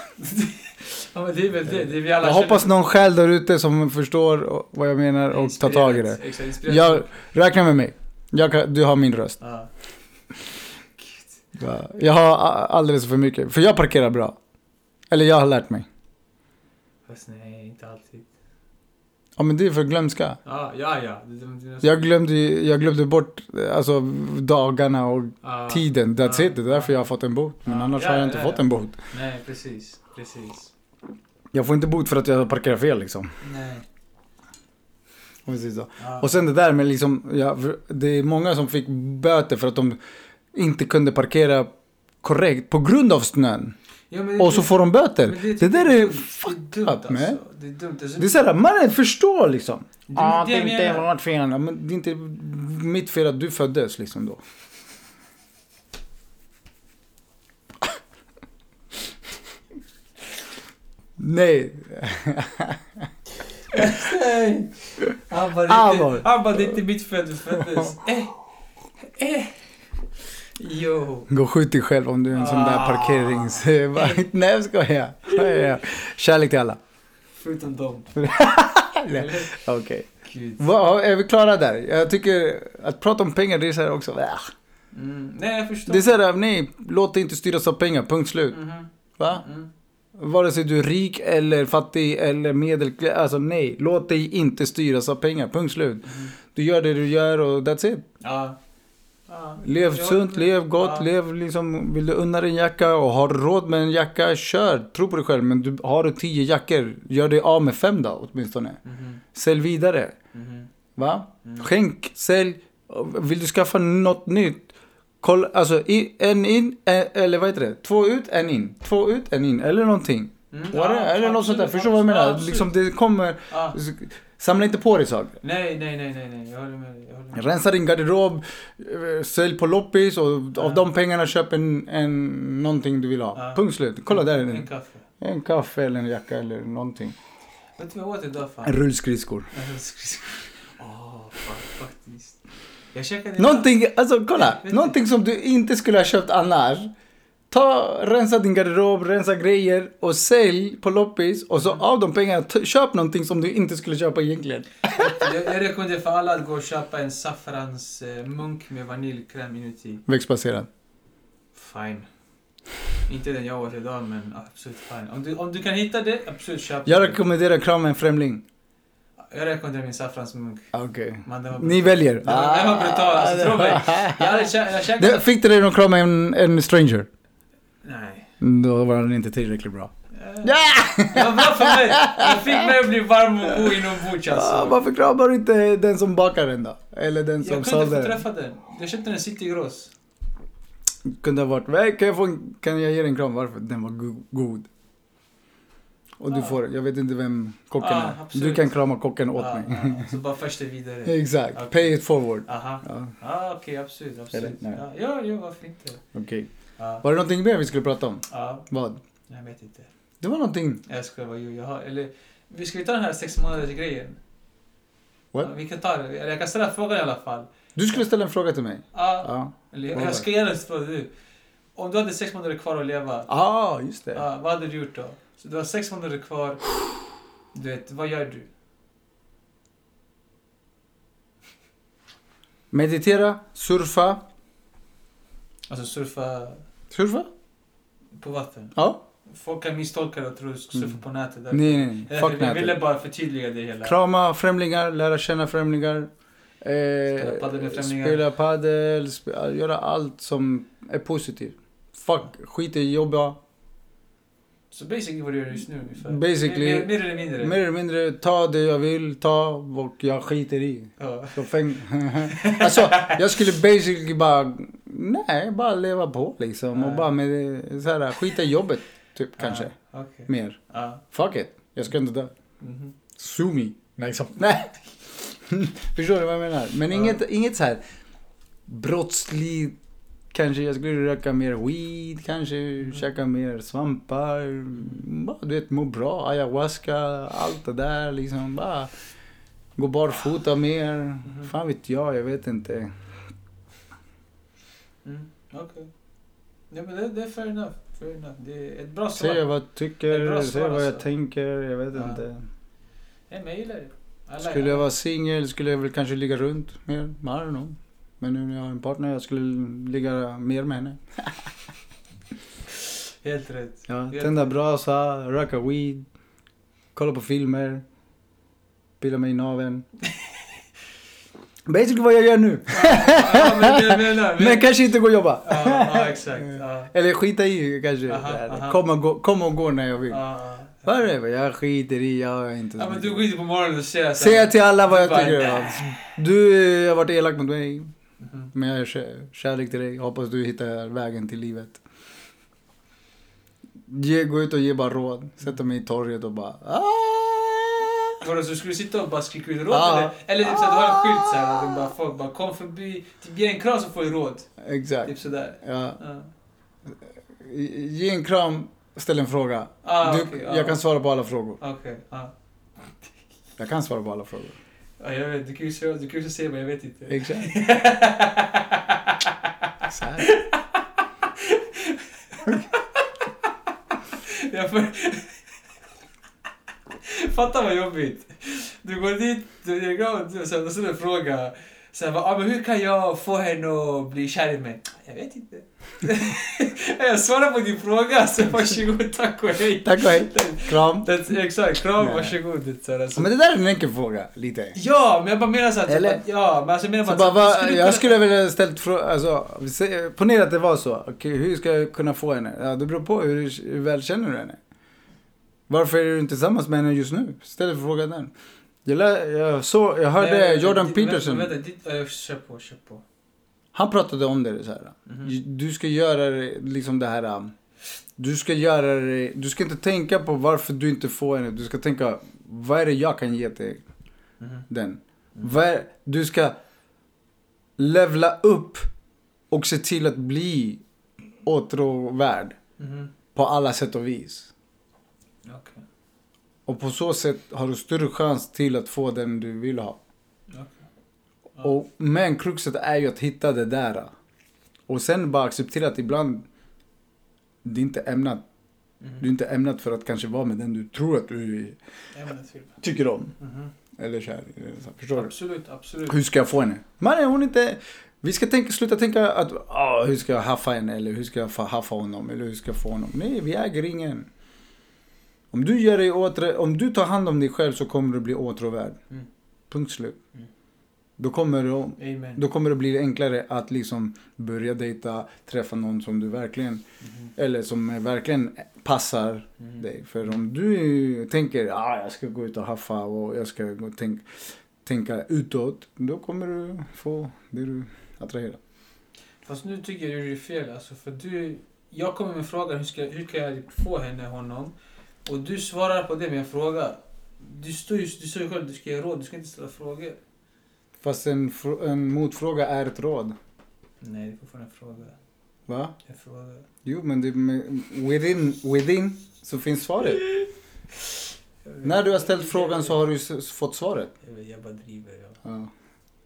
Ja, det är väl det. det är vi alla Jag känner- hoppas någon själ där ute som förstår vad jag menar och tar tag i det. Exakt. Jag, räkna med mig. Jag kan, du har min röst. Ja. Ja, Jag har alldeles för mycket. För jag parkerar bra. Eller jag har lärt mig. Fast nej, inte alltid. Ja men det är för glömska. Ja, ja, ja. Jag glömde, jag glömde bort alltså, dagarna och ja. tiden. That's Ja. it. Det är därför jag har fått en bot. Men annars Ja, har jag ja, inte ja, fått ja. en bot. Nej, precis. Precis. Jag får inte bot för att jag har parkerat fel liksom. Nej. Säger så. Och sen det där med liksom, det är många som fick böter för att de inte kunde parkera korrekt på grund av snön. Ja, men det- Och så får de böter. men Det, där är fucked det up, alltså. Det är dumt. Alltså, Det är såhär, mannen förstår liksom. Det- Ja, det det är jag inte vårt fel. Men det är inte mitt fel att du föddes liksom då. Nej. Det, han bara, det är inte mitt fel du föddes. Eh. Eh. Jo. Gå och skjut dig själv om du är en sån där Ah. parkerings... Nej jag skojar. Ja, ja, ja. Kärlek till alla. Förutom dem. Okej. Gud. Vad- Är vi klara där? Jag tycker att prata om pengar, det är så här också. äh. Mm. Nej, jag förstår. Det är så här, nej, låt dig inte styras av pengar, punkt slut. Mhm. Va? Mm. Vare sig du är rik eller fattig eller medel... Alltså nej, låt dig inte styras av pengar, punkt slut. Mhm. Du gör det du gör och that's it. Ja. Ja. Lev sunt, lev gott, Ja. lev liksom... Vill du unna dig en jacka och har råd med en jacka, kör. Tro på dig själv. Men du, har du tio jackor, gör dig av med fem då åtminstone. Mhm. Sälj vidare. Mhm. Va? Mm. Skänk, sälj. Vill du skaffa något nytt? Kolla, alltså en in, eh, eller vad heter det? Två ut, en in. Två ut, en in. Eller någonting. Mm. Ja, eller något sånt där. Förstår du vad jag menar? liksom det kommer... Samla inte på dig saker. Nej, nej, nej, nej, nej. Jag håller med dig. Jag håller med. Rensa din garderob, eh, sälj på loppis och av Ja. de pengarna köp en, en, någonting du vill ha. Ja. Punkt slut. Kolla där är En den. kaffe. En kaffe eller en jacka eller någonting. Vet du vad jag åt idag fan? En rullskridskor. Åh, fan faktiskt. Jag käkade... Någonting, alltså kolla. Vet du- Någonting som du inte skulle ha köpt annars. Ta, rensa din garderob, rensa grejer och sälj på loppis. Och så av de pengarna, köp någonting som du inte skulle köpa egentligen. Jag, jag rekommenderar för alla att gå och köpa en saffrans eh, med vaniljkräm inuti. Växtbaserad. Fine. Inte den jag åt idag, men absolut fine. Om du, om du kan hitta det, absolut köp Jag rekommenderar krama en främling. Jag rekommenderar min saffransmunk. Okej. Man, den var Ni väljer. Den var, den var brutal, alltså tro mig. Jag hade kä- jag käkade... Det- Fick du dig att krama en, en stranger? Nej. Då var den inte tillräckligt bra. Eh, Det var bra för mig. Jag fick mig att bli varm och god inombords Ah, alltså. varför kramar du inte den som bakar den då? Eller den som Jag kunde sålde få den? träffa den. Jag köpte den i City Gross. Kunde ha varit, "Nej, kan jag, få, en- kan jag ge dig en kram? Varför? Den var go- god. Och du Ah. får, jag vet inte vem kocken Ah, är. absolut. Du kan krama kocken åt Ja, mig. ja, så bara först vidare. Exakt, Okej. pay it forward. Aha. Ja, Ja, okej, absolut. absolut. Eller? Ja, ja, ja, varför inte? okej. Ja, Var det någonting mer vi skulle prata om? ja, Vad? jag vet inte. Det var någonting. Jag ska vara ju, jag har, eller vi ska ju ta den här sex månaders grejen. What? Ja, vi kan ta det, eller jag kan ställa frågan i alla fall. Du skulle ställa en fråga till mig. Ja, Ja. eller jag, jag ska gärna fråga du. Om du hade sex månader kvar att leva, ah, just det. ja, vad hade du gjort då? Så du har sex månader kvar. Du vet, vad gör du? Meditera, surfa. Alltså surfa Surfa? på vatten. Ja. Folk kan misstolka det och tro att du ska surfa Mm. på nätet. Där. Nej, nej, nej. Jag, Fuck jag ville bara förtydliga det hela. Krama främlingar, lära känna främlingar. Eh, Spela padel med. Spela padel, sp- göra allt som är positivt. Fuck, skit i jobba. Så basically vad du gör just nu ungefär. Basically- Mer, mer eller mindre. Mer eller mindre, ta det jag vill ta och jag skiter i. Ja. Så fäng... alltså, jag skulle basically bara, nej, bara leva på liksom. Och bara med, så här, skita i jobbet, typ kanske. Okej. Mer. Fuck it, jag ska inte dö. Mhm. Sue me. Nej, så, nej. Förstår du vad jag menar? Men inget, inget så här brottsligt. Kanske jag skulle röka mer weed, kanske Mm. käka mer svampar. Bara, du vet, må bra. Ayahuasca, allt det där liksom. Bara gå barfota mer. Mhm. Fan vet jag, jag vet inte. Mm. Okej. Ja, men det, det är fair enough. Fair enough. Det är ett bra svar. vad jag tycker, svar, vad jag alltså. tänker, jag vet Ja. inte. Nej, men jag gillar det. Like Skulle jag vara singel skulle jag väl kanske ligga runt mer. I don't know. Men nu när jag har en partner, jag skulle ligga mer med henne. Helt rätt. Ja, Helt tända rätt. brasa, röka weed, kolla på filmer, pilla mig i naveln. Basically vad jag gör nu. ja, men menar men, Men kanske inte gå och jobba. Ja, exakt. Ja. Eller skita i kanske. Aha, Där. aha. Kom, och gå, kom och gå när jag vill. Ja, ja. Whatever, jag skiter i, jag är inte så Ja, men du inte på morgonen och säger så Säga till alla vad jag bara, tycker. nej. Du har varit elak mot mig. Mhm. Men jag är kär, kärlek till dig. Hoppas du hittar vägen till livet. Ge, gå ut och ge bara råd. Sätta mig i torget och bara... Ah! Vadå, så skulle du sitta och bara skrika ut råd Ja. eller? Eller typ såhär, du har en skylt såhär, du bara, folk bara kom förbi, typ ge en kram så får du råd. Exakt. Typ sådär. Ja. Ja. Ge en kram, ställ en fråga. Ah, du, ja. Jag kan svara på alla frågor. Okej, ja. Jag kan svara på alla frågor. Ja, jag vet, du kan ju säga, du kan ju säga men jag vet inte. Exakt. Exakt. jag får... Fatta vad jobbigt. Du går dit, du är gravid, och sen ställer fråga. Sen bara, ah, men hur kan jag få henne att bli kär i mig? Jag vet inte. jag svarar på din fråga, så varsågod, tack och hej. Tack och hej. Kram. Det, exakt, kram, Nej. varsågod. Det, så här, alltså. Men det där är en enkel fråga, lite. Ja, men jag bara menar så att... Eller? Ja, men alltså jag menar Så bara, bara, skulle jag skulle vilja ställt frågan, alltså, ponera att det var så. Okej, hur ska jag kunna få henne? Ja, det beror på hur, hur väl känner du henne? Varför är du inte tillsammans med henne just nu? Ställ frågan den. Jag, jag, så, jag hörde Nej, vänta, Jordan Peterson. Vänta, ditt, äh, kör på, kör på. Han pratade om det så här. Mhm. Du ska göra liksom det här. um, Du ska göra det, du ska inte tänka på varför du inte får henne. Du ska tänka, vad är det jag kan ge till Mhm. den? Är, du ska levla upp och se till att bli åtråvärd Mhm. på alla sätt och vis. Okej. Och på så sätt har du större chans till att få den du vill ha. Ja. Och men kruxet är ju att hitta det där. Och sen bara acceptera att ibland det är inte ämnat. Mhm. Du är inte ämnat för att kanske vara med den du tror att du tycker om. Mhm. Eller kär. Förstår du? Absolut, absolut. Hur ska jag få henne? Man, hon inte... Vi ska tänka, sluta tänka att ah, hur ska jag haffa henne eller hur ska jag fa- haffa honom eller hur ska jag få honom. Nej, vi äger ingen. Om du, gör dig åträ, om du tar hand om dig själv så kommer du bli åtråvärd. Mm. Punkt slut. Mm. Då, kommer Amen. då kommer det bli enklare att liksom börja dejta, träffa någon som du verkligen, Mhm. eller som verkligen passar Mhm. dig. För om du tänker att ah, jag ska gå ut och haffa och jag ska gå tänk, tänka utåt. Då kommer du få det du attraherar. Fast nu tycker jag du gör fel alltså, för du... Jag kommer med frågan hur, ska, hur kan jag få henne, honom? Och du svarar på det med en fråga. Du står ju du sa ju själv du ska ge råd, du ska inte ställa frågor. Fast en, en motfråga är ett råd. Nej, det är fortfarande en fråga. Va? En fråga. Jo, men det, med, within, within så finns svaret. När du har ställt frågan så har du fått svaret. Jag, vet, jag bara driver. Ja. Ja.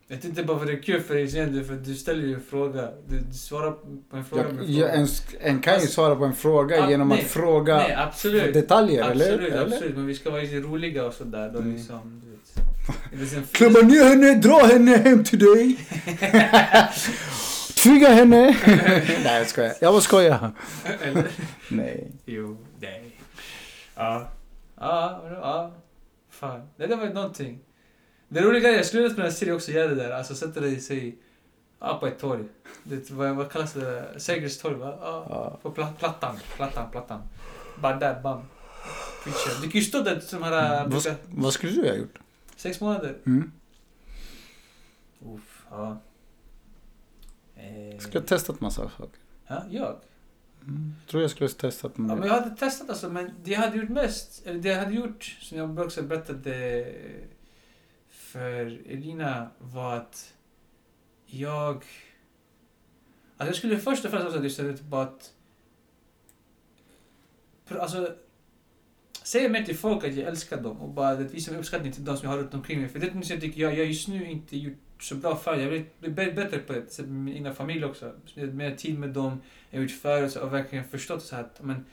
Jag inte bara för det är kul för dig sen, för du ställer ju en fråga. Du, du svarar på en fråga Jag, med fråga. en, en kan ju Fast- svara på en fråga Ah, genom nej. att fråga Nej, absolut. detaljer, eller? Absolut, eller? absolut. Men vi ska vara lite roliga och sådär. Då Mm. liksom, du vet. Klubba ner henne, dra henne hem till dig. Tvinga henne. Nej, jag skojar. Jag bara skojar. Nej. Jo, nej. Ja. Ja, ja. Fan. Det där var någonting. Det roliga är, jag skulle vilja spela en serie också, göra det där. Alltså sätta dig sig ja, på ett torg. Det, vad, vad kallas det? Sergels torg, va? Ja. Ja. På pla- plattan, plattan, plattan. Bara där, bam. Preacher. Du kan ju stå där som här... Vad, brukar- vad skulle du ha gjort? Sex månader. Mm. Uff, ja. Eh, skulle ha testat massa saker. ja, jag? Mm. Jag tror jag skulle ha testat Ja, men jag hade testat alltså, men det jag hade gjort mest, eller det jag hade gjort, som jag också berättade för Elina, var att jag... Alltså jag skulle först och främst också istället bara att... Alltså, säga mer till folk att jag älskar dem och bara att visa min uppskattning till de som jag har runt omkring mig. För det är något jag tycker jag, jag just nu inte gjort så bra för. Jag vill bli bättre på det, med min egna familj också. Spenderat mer tid med dem, jag har gjort förut och verkligen förstått så här att, men,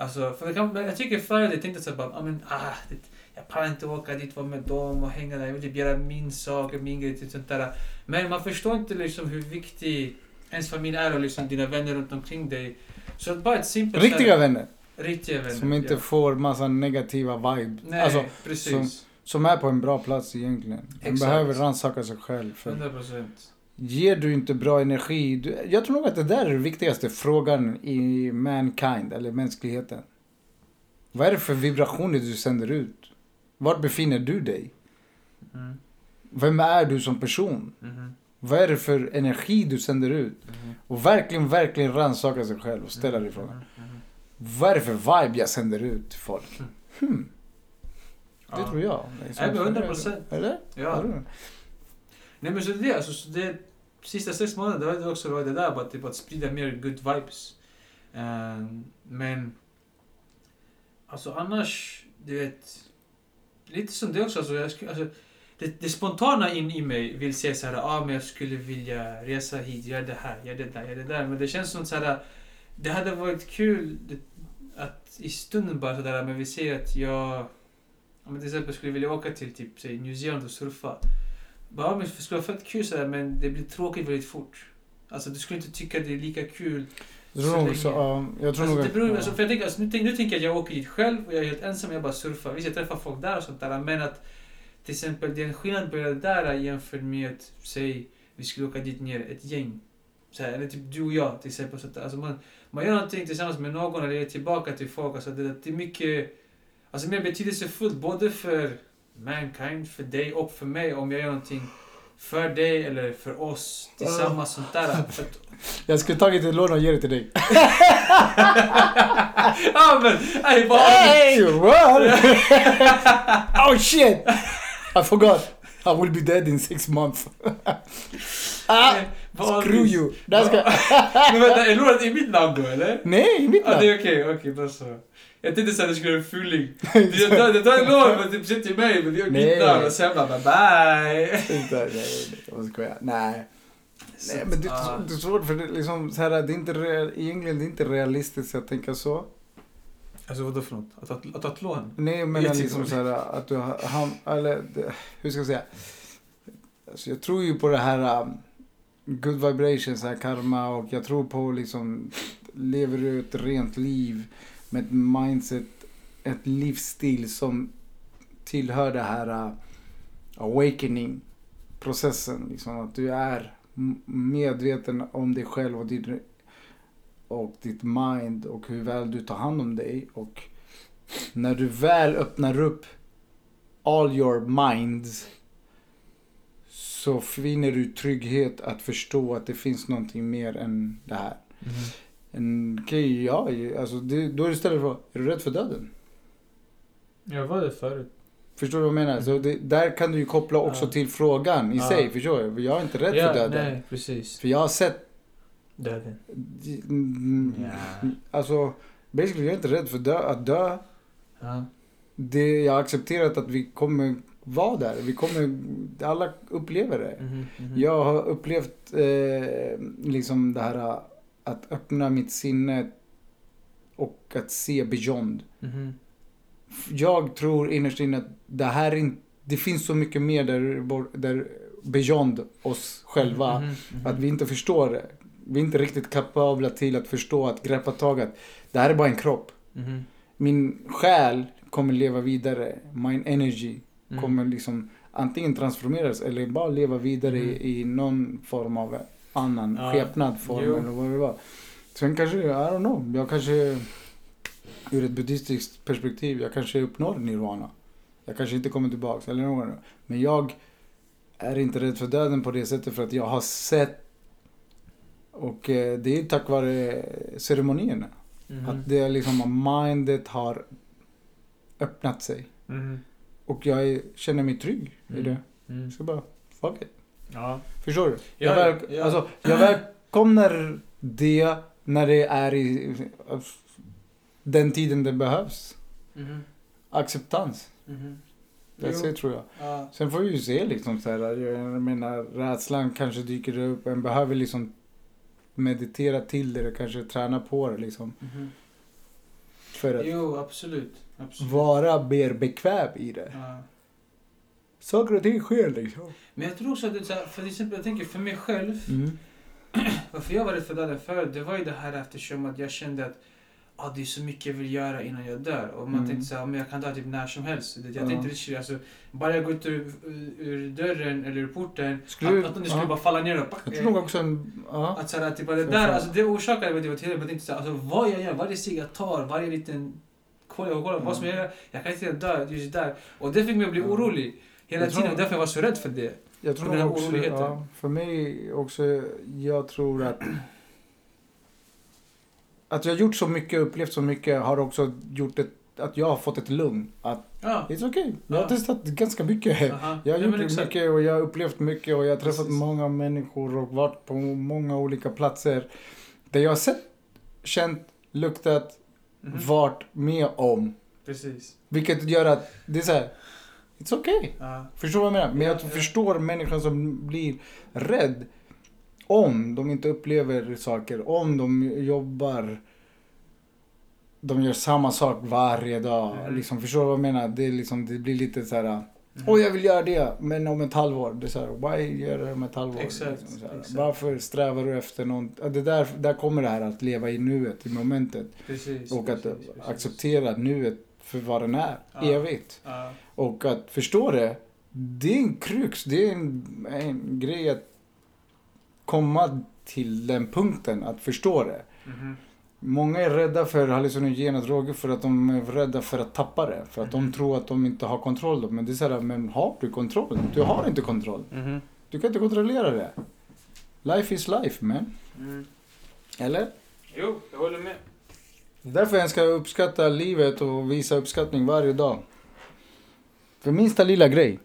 Alltså, för jag, kan, jag tycker förr jag tänkte så här bara, ah, men, ah, det, jag pallar inte åka dit, vara med dem och hänga där. Jag vill typ göra min sak, min grej, typ sånt där. Men man förstår inte liksom hur viktig ens familj är och liksom dina vänner runt omkring dig. Så bara ett simpelt... Riktiga vänner. Riktiga vänner. Som inte ja. får massa negativa vibe. Nej, Alltså, precis. som är på en bra plats egentligen. Man behöver rannsaka sig själv. För 100 procent. ger du inte bra energi. Du, jag tror nog att det där är den viktigaste frågan i mankind, eller mänskligheten. Vad är det för vibrationer du sänder ut? Var befinner du dig? Mm. Vem är du som person? Mhm. Vad är det för energi du sänder ut? Mhm. Och verkligen, verkligen rannsaka sig själv och ställa dig frågan. Mhm. Mhm. Vad är det för vibe jag sänder ut till folk? Hmm, det Ja. tror jag. Det är Nej, men som- 100%. Eller? Ja. Nej men så det, alltså, så det sista sex månaderna var det också var det där bara typ att sprida mer good vibes. Ehm, men alltså annars, du vet, lite som det också, alltså, jag skulle, alltså det, det spontana in i mig vill säga så här, ah, men jag skulle vilja resa hit, göra det här, göra det där, göra det där. Men det känns som så här, det hade varit kul att i stunden bara sådär, men vi ser att jag om jag till exempel skulle vilja åka till typ, säg, New Zealand och surfa. Bara, ah, men det skulle vara fett kul sådär, men det blir tråkigt väldigt fort. Alltså du skulle inte tycka det är lika kul. Jag tror nog så, länge- ja, jag tror Alltså, nog det beror, ja. alltså, för jag tänker, alltså, nu, tänk, nu tänker jag att jag åker dit själv och jag är helt ensam och jag bara surfar. Visst, jag träffar folk där och sånt där, men att till exempel det är en skillnad på det där jämfört med, säg, vi skulle åka dit ner ett gäng. Så här, eller typ du och jag till exempel. Så att, alltså, man, man gör någonting tillsammans med någon eller är tillbaka till folk. Alltså, det, det är mycket alltså, mer betydelsefullt både för mankind, för dig och för mig om jag gör någonting för dig eller för oss tillsammans. Sånt där. För att, Jag skulle tagit ett lån och ge det till dig. ja men, nej, bara, Hey, what? oh shit! I forgot. I will be dead in six months. ah, screw you. Ska... Men vänta, är lånet i mitt namn då eller? Nej, mitt Ja, det namn. är okej, okej då så. Jag tänkte säga att du skulle en fuling. Du tar, du tar en lån men typ säg till mig, men mitt namn och sen bara bye. Inte, nej, nej, jag skojar. Nej. Så Nej, att, men det, ah. det är svårt för det, liksom, så här, det är inte real, egentligen det är inte realistiskt att tänka så. Alltså vadå för något? Att att ta ett lån? Nej, men liksom så här att du har, han, eller det, hur ska jag säga? Alltså, jag tror ju på det här um, good vibrations, så här karma och jag tror på liksom lever du ett rent liv med ett mindset, ett livsstil som tillhör det här äh, uh, awakening processen. Liksom att du är medveten om dig själv och ditt, och ditt mind och hur väl du tar hand om dig. Och när du väl öppnar upp all your minds så finner du trygghet att förstå att det finns någonting mer än det här. Mm. En, okej, ja, alltså det, då är det istället för, är du rädd för döden? Jag var det förut. Förstår du vad jag menar? Så det, där kan du ju koppla också Ja. till frågan i Ja. sig, förstår du? Jag är inte rädd för döden. nej precis. För jag har sett, Döden. mm, Ja. alltså, basically jag är inte rädd för dö, att dö. Ja. Det, jag har accepterat att vi kommer vara där. Vi kommer, alla upplever det. Mhm, mhm. Jag har upplevt eh, liksom det här att öppna mitt sinne och att se beyond. Mhm. Jag tror innerst inne att det här in, det finns så mycket mer där, där beyond oss själva. Mhm, mhm. Att vi inte förstår det. Vi är inte riktigt kapabla till att förstå, att greppa tag att det här är bara en kropp. Mhm. Min själ kommer leva vidare. Min energy Mhm. kommer liksom antingen transformeras eller bara leva vidare Mm. i, i någon form av annan Ja. skepnad, form eller vad det var. Sen kanske, I don't know, jag kanske ur ett buddhistiskt perspektiv, jag kanske uppnår nirvana. Jag kanske inte kommer tillbaks eller något. Men jag är inte rädd för döden på det sättet för att jag har sett och eh, det är tack vare ceremonierna. Mhm. Att det är liksom, mindet har öppnat sig. Mhm. Och jag är, känner mig trygg i Mm. det. Mm. Jag ska bara, fuck it. Ja. Förstår du? Ja, jag, väl, ja. Alltså, jag välkomnar det när det är i den tiden det behövs. Mhm. Acceptans. Mhm. That's it tror jag. Ja. Sen får vi ju se liksom så här. Jag menar, rädslan kanske dyker upp. En behöver liksom meditera till det kanske träna på det liksom. Mhm. För att Jo, absolut. absolut. vara mer bekväm i det. Ja. Saker och ting sker liksom. Men jag tror också att det så här, för till exempel, jag tänker för mig själv, Mm. varför jag var rädd för döden förut, det var ju det här eftersom att jag kände att ah, det är så mycket jag vill göra innan jag dör. Och man Mm. tänkte så här, men jag kan dö typ när som helst. Jag Ja. tänkte riktigt, alltså, bara jag går ut ur, ur dörren eller ur porten, Skulle att, att det skulle ja. bara falla ner och Jag tror också en... Ja. Att såhär, typ, det där, alltså det orsakade mig till att jag tänkte såhär, alltså vad jag gör, varje steg jag tar, varje liten kolla, kolla vad som jag gör, jag kan inte dö just där. Och det fick mig att bli orolig hela Jag tror- tiden, och därför jag var så rädd för det. Jag tror För den här också, ja, för mig också, jag tror att att jag gjort så mycket, upplevt så mycket har också gjort ett, att jag har fått ett lugn. Att Ja. it's okay. Jag har Ja. testat ganska mycket. Aha. Jag har Ja, gjort exakt. mycket och jag har upplevt mycket och jag har träffat Precis. många människor och varit på många olika platser. Där jag har sett, känt, luktat, Mhm. varit med om. Precis. Vilket gör att det är så här, it's okay. Ja. Förstår du vad jag menar? Men jag Ja, ja. förstår människan som blir rädd om de inte upplever saker, om de jobbar de gör samma sak varje dag. Mm. Liksom, förstår du vad jag menar? Det, är liksom, det blir lite så här... Mm. Åh, jag vill göra det, men om ett halvår. Det är så här, why gör det om ett halvår? Exakt, Liksom, exakt. Varför strävar du efter något? Det där, där kommer det här att leva i nuet, i momentet. Precis. Och att precis, precis. acceptera nuet för vad den är, Ja. evigt. Ja. Och att förstå det, det är en krux, det är en, en grej att komma till den punkten, att förstå det. Mhm. Många är rädda för hallucinogena droger för att de är rädda för att tappa det. För att de Mhm. tror att de inte har kontroll. då. Men det är såhär, men har du kontroll? Du har inte kontroll. Mhm. Du kan inte kontrollera det. Life is life man. Mm. Eller? Jo, jag håller med. Därför jag ska uppskatta livet och visa uppskattning varje dag. För minsta lilla grej.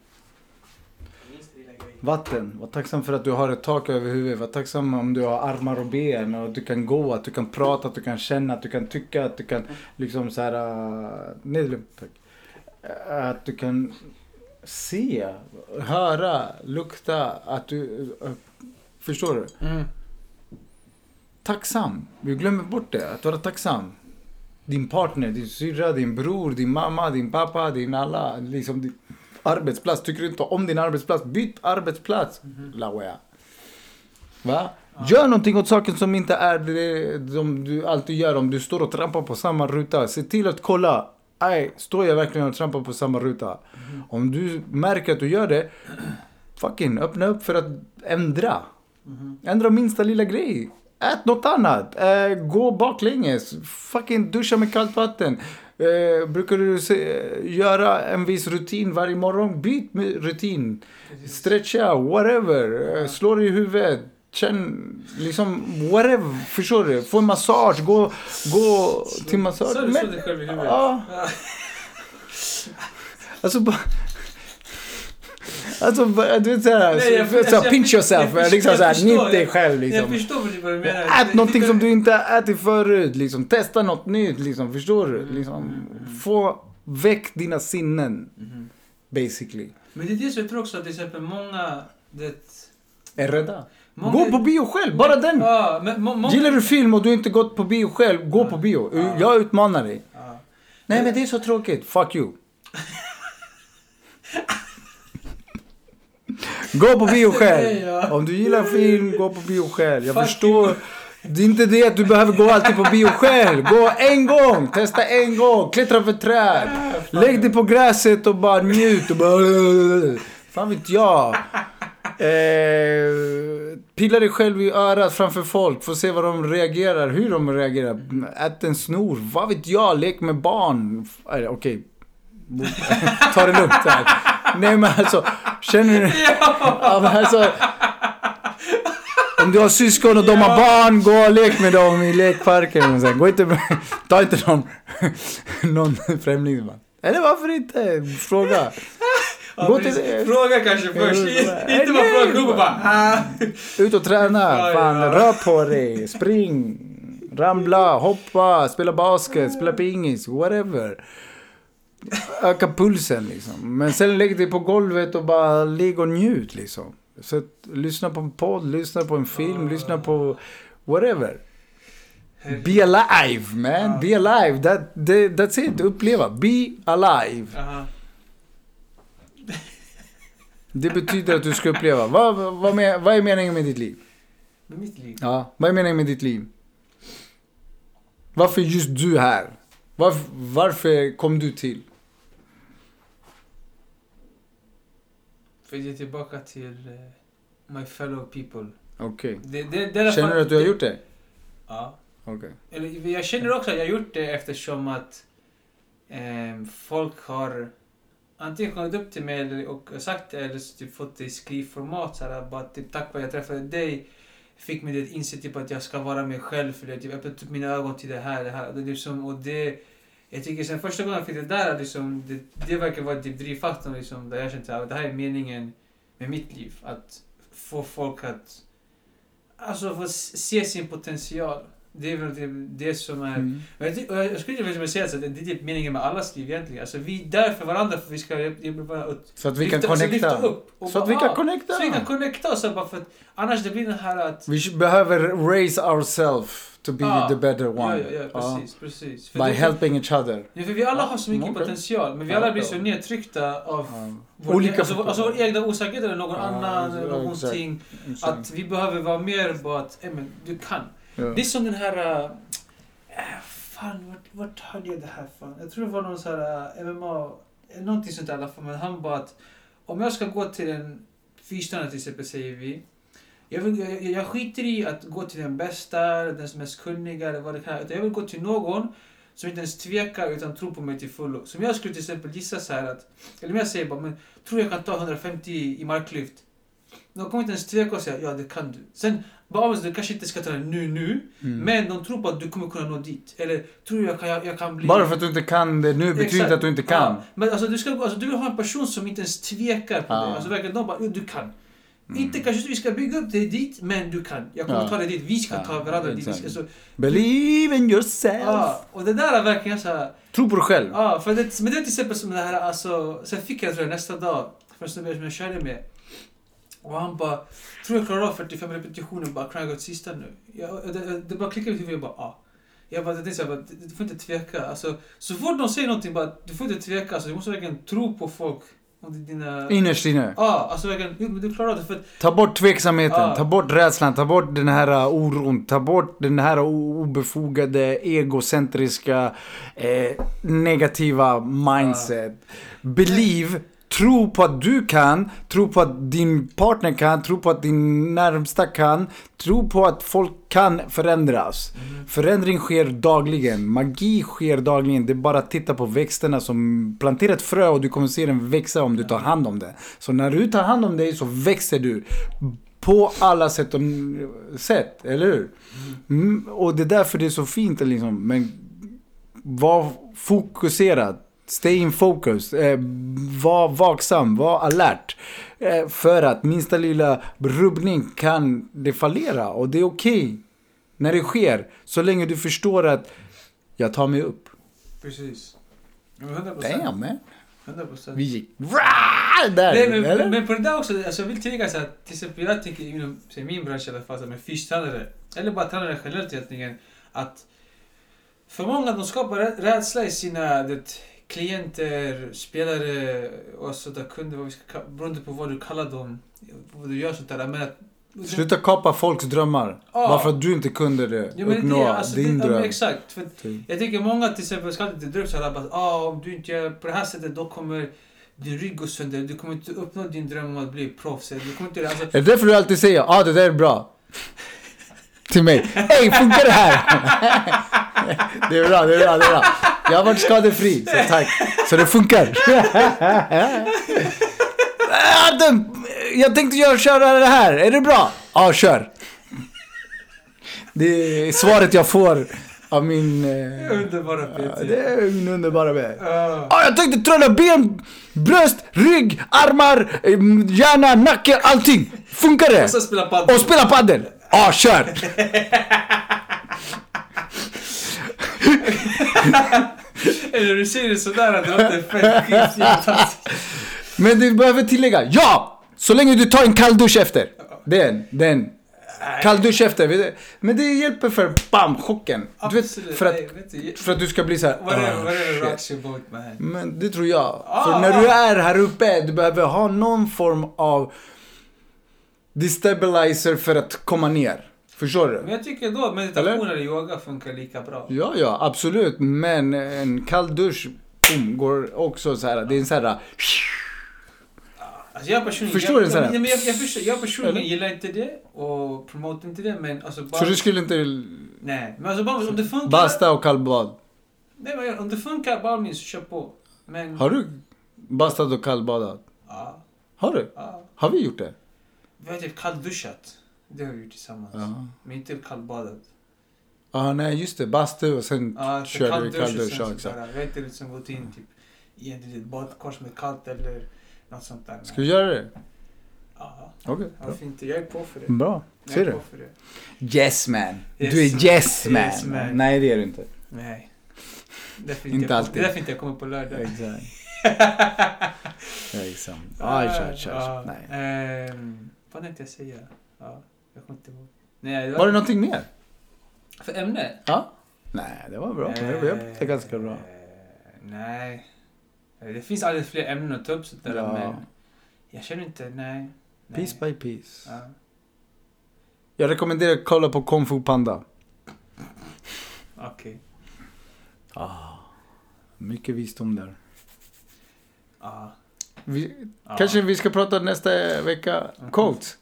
Minst lilla grej. Vatten. Var tacksam för att du har ett tak över huvudet. Var tacksam om du har armar och ben och att du kan gå, att du kan prata, att du kan känna, att du kan tycka, att du kan liksom så här... Uh, nej, tack. Uh, att du kan se, höra, lukta, att du... Uh, förstår du? Mm. Tacksam. Vi glömmer bort det, att vara tacksam. Din partner, din syrra, din bror, din mamma, din pappa, din alla, liksom din arbetsplats. Tycker du inte om din arbetsplats, byt arbetsplats. Mhm. Lawea. Va? Gör någonting åt saken som inte är det som du alltid gör om du står och trampar på samma ruta. Se till att kolla. Aj, står jag verkligen och trampar på samma ruta? Om du märker att du gör det, fucking öppna upp för att ändra. Mhm. Ändra minsta lilla grej. Ät något annat. Eh, gå baklänges. Fucking duscha med kallt vatten. Eh, brukar du se, göra en viss rutin varje morgon? Byt rutin. Stretcha, whatever. Eh, slå dig i huvudet. Känn, liksom, whatever. Förstår du? Få en massage. Gå, gå till massage. Så du slår dig själv i huvudet? Ja. Alltså bara... Alltså du vet såhär, Nej, jag- så, så, jag- pinch yourself, jag- jag- liksom jag såhär, njut dig jag- själv Jag liksom. förstår vad du menar. Ät någonting som du inte har ätit förut, liksom. Testa något nytt, liksom. Förstår du? Mm, Liksom, få väck dina sinnen, Mhm. basically. Men det är det som jag tror också att till exempel många... Det, Är rädda. många Gå på bio själv, bara den. Ja, men må, många... Gillar du film och du inte gått på bio själv, gå Ja. på bio. Ja. Jag utmanar dig. Nej men det är så tråkigt, fuck you. Gå på bio själv. Om du gillar film, gå på bio själv. Jag Fuck förstår. you. Det är inte det att du behöver gå alltid på bio själv. Gå en gång, testa en gång, klättra för träd. Lägg dig på gräset och bara njut och bara... Fan vet jag. Eh, pilla dig själv i örat framför folk. Få se vad de reagerar, hur de reagerar. Ät en snor, vad vet jag. Lek med barn. Okej. Ta det lugnt här. Nej men alltså, känner du? Ja, men alltså, om du har syskon och de har barn, gå och lek med dem i lekparken. Sen. Gå inte, ta inte någon, någon främlingsman. Eller varför inte? Fråga. Ja, Fråga kanske först. Inte bara fråga och bara... Ut och träna. Fan, rör på dig. Spring. Ramla, hoppa, spela basket, spela pingis, whatever. Öka pulsen liksom. Men sen lägg dig på golvet och bara ligg och njut liksom. Så att, lyssna på en podd, lyssna på en film, Ja. lyssna på whatever. Be alive man, be alive. That, that, that's it, uppleva. Be alive. Det betyder att du ska uppleva. Vad, vad, med, vad är meningen med ditt liv? Med mitt liv. Ja, vad är meningen med ditt liv? Varför just du här? Varför, varför kom du till? För att ge tillbaka till eh, my fellow people. Okej. Det, det, det är Känner du att du har gjort det? Ja. Okej. Eller, jag känner också att jag har gjort det eftersom att eh, folk har antingen kommit upp till mig eller, och sagt det eller typ fått det i skrivformat. Så här, bara, typ, tack vare att jag träffade dig fick mig att inse typ, att jag ska vara mig själv. För det typ, öppnat upp mina ögon till det här. Det här. Det, liksom, och det, jag tycker sen första gången jag fick det där, liksom, det, det verkar vara typ drivfaktorn liksom, där jag kände att det här är meningen med mitt liv. Att få folk att alltså, få se sin potential. Det är väl det, det som är... Mm. Jag, jag skulle vilja säga att det är typ meningen med alla liv egentligen. Alltså vi är där för varandra för att vi ska bara ut- Så att vi kan lyfta- alltså, lyfta connecta. upp och Så att bara, vi kan ah, connecta. Så vi kan connecta oss bara för att annars det blir den här att... Vi behöver raise ourselves to be Ja. the better Ja, one. ja, ja, precis, precis. För By det- helping each other. Ja, för vi alla har så mycket Okej. potential, men vi Ja, alla blir ja. så nedtryckta av Ja. vår, Olika alltså, alltså vår egna osäkerhet eller någon Ja, annan eller ja, någonting. Exakt. Att vi behöver vara mer på att, men du kan. Ja. Det är som den här... Äh, äh fan, vart, vart hörde jag det här från? Jag tror det var någon sån här äh, MMA, någonting sånt i alla fall. Men han bara att om jag ska gå till en fyrstjärna till exempel säger vi. Jag, vill, jag, jag skiter i att gå till den bästa, den som är mest kunniga eller vad det kan vara. Jag vill gå till någon som inte ens tvekar utan tror på mig till fullo. Som jag skulle till exempel gissa så här att, eller om jag säger bara, men tror jag kan ta 150 i marklyft? De kommer inte ens tveka och säga, ja det kan du. Sen, bara du kanske inte ska det nu, nu. Mm. Men de tror på att du kommer kunna nå dit. Eller tror jag kan, jag, jag kan bli... Bara för att du inte kan det nu betyder inte att du inte kan. Ja, men alltså du, ska, alltså du vill ha en person som inte ens tvekar på Ja. dig. Alltså verkligen, de bara, "Jo, du kan. Mm. Inte kanske vi ska bygga upp dig dit, men du kan. Jag kommer Ja. ta dig dit, vi ska Ja, ta varandra dit. Ska, alltså, Believe in yourself. ja, och det där är verkligen så här, Tro på dig själv. ja, för det, men det är till exempel som det här, alltså, sen fick jag tror jag nästa dag, för en snubbe som jag körde med. Och han bara, tror jag klarar av 45 repetitioner bara, kan jag gå till sista nu? Jag, det, det bara klickade i huvudet, jag bara, ja. Jag bara, det här, bara, du får inte tveka. Alltså, så fort de säger någonting, bara, du får inte tveka. Alltså, du måste verkligen tro på folk. Dina... Innerst inne. Ja, alltså verkligen, du klarar av det. För att, Ta bort tveksamheten, Ja. ta bort rädslan, ta bort den här uh, oron, ta bort den här obefogade, egocentriska, eh, negativa mindset. Believe, tro på att du kan, tro på att din partner kan, tro på att din närmsta kan, tro på att folk kan förändras. Förändring sker dagligen, magi sker dagligen. Det är bara att titta på växterna som planterar ett frö och du kommer se den växa om du tar hand om det. Så när du tar hand om dig så växer du. På alla sätt och sätt, eller hur? Mm, och det är därför det är så fint liksom. Men var fokuserad. Stay in focus. Eh, var vaksam, var alert. Eh, för att minsta lilla rubbning kan det fallera. Och det är okej när det sker. Så länge du förstår att jag tar mig upp. precis. Ja, men 100 procent. Damn man. 100 procent. Vi gick där. Nej, men, eller? men, på det där också, alltså jag vill tillägga så att till exempel jag tänker inom säg, min bransch i alla fall, så med fystränare, eller bara tränare generellt egentligen, att för många de skapar rä- rädsla i sina det, klienter, spelare och sådär kunder, vad vi ska, ka- beroende på vad du kallar dem, vad du gör sånt där. Men att, Sluta kapa folks drömmar. Ja. Bara för att du inte kunde det. Ja, uppnå det, alltså, din det, ja, dröm. men exakt. För Typ. jag tycker många till exempel ska dra upp såhär att ah, om du inte gör på det här sättet då kommer din rygg gå sönder. Du kommer inte uppnå din dröm om att bli proffs. Du kommer inte, alltså, Är det därför du alltid säger ja ah, det där är bra? Till mig. Hej, funkar det här? det är bra, det är bra, det är bra. Jag har varit skadefri, så tack. Så det funkar. Adam, jag tänkte göra, köra det här. Är det bra? Ja, kör. Det är svaret jag får av min... Eh, underbara ja, PT. det är min underbara vän. Ja. Ja, jag tänkte träna ben, bröst, rygg, armar, eh, hjärna, nacke, allting. Funkar det? Och spela padel. Och spela padel. Ja, kör! Eller du säger det sådär att det låter fett skitfint. Men du behöver tillägga, ja! Så länge du tar en kalldusch efter. Den, den. Kalldusch efter. vet du. Men det hjälper för bam, chocken. Du vet, för att, för att du ska bli så här. "Ah, whatever shit." rocks your boat man. Men det tror jag. Ah, För när ah. du är här uppe, du behöver ha någon form av destabilizer för att komma ner. Förstår Men du? jag tycker då meditation eller yoga funkar lika bra. Ja, ja, absolut. Men en kall dusch, boom, går också så här. Det är en så här... Alltså jag personligen, Förstår jag, du så? Jag, men jag, jag, förstår, jag personligen Eller? gillar inte det och promotar inte det men alltså bara... Så du skulle inte Nej, men alltså bara om det funkar... basta och kallbad? Nej men om det funkar, bara minst kör på. Men... Har du bastat och kallbadat? Ja, Har du? ja. Har vi gjort det? Vi har typ kallduschat. Det har vi gjort tillsammans. Ja. Men inte kallbadat. ah, nej just det. Bastu och sen Ja, så körde vi kalldusch och kalldusch. Ja, exakt. Vi har inte liksom gått in typ i ett litet badkar som är kallt eller något sånt där. Ska vi göra det? Ja, Okej, ja, bra. fint. Jag är på för det. Bra. Ser du? på. Yes man. Yes, Du är yes man. Yes, man. Nej det är du inte. Nej. Därför Inte jag, alltid. Är därför inte jag kommer på lördag. Exakt. Exakt. Aj, aj. Ja, Nej. ehm, vad tänkte jag säga? Ja, jag kommer inte ihåg. Nej, Var det någonting mer? För ämne? Ja? Nej, det var bra. Det var det är ganska bra. Eh, Nej. Eh, Det finns alldeles fler ämnen att ta upp sådär, Ja. men jag känner inte, nej. nej. Piece by piece. Ja. Jag rekommenderar att kolla på Kung Fu Panda. Okej. Ah, mycket visdom där. Ja. Vi, Ja. Kanske vi ska prata nästa vecka Mhm. quotes.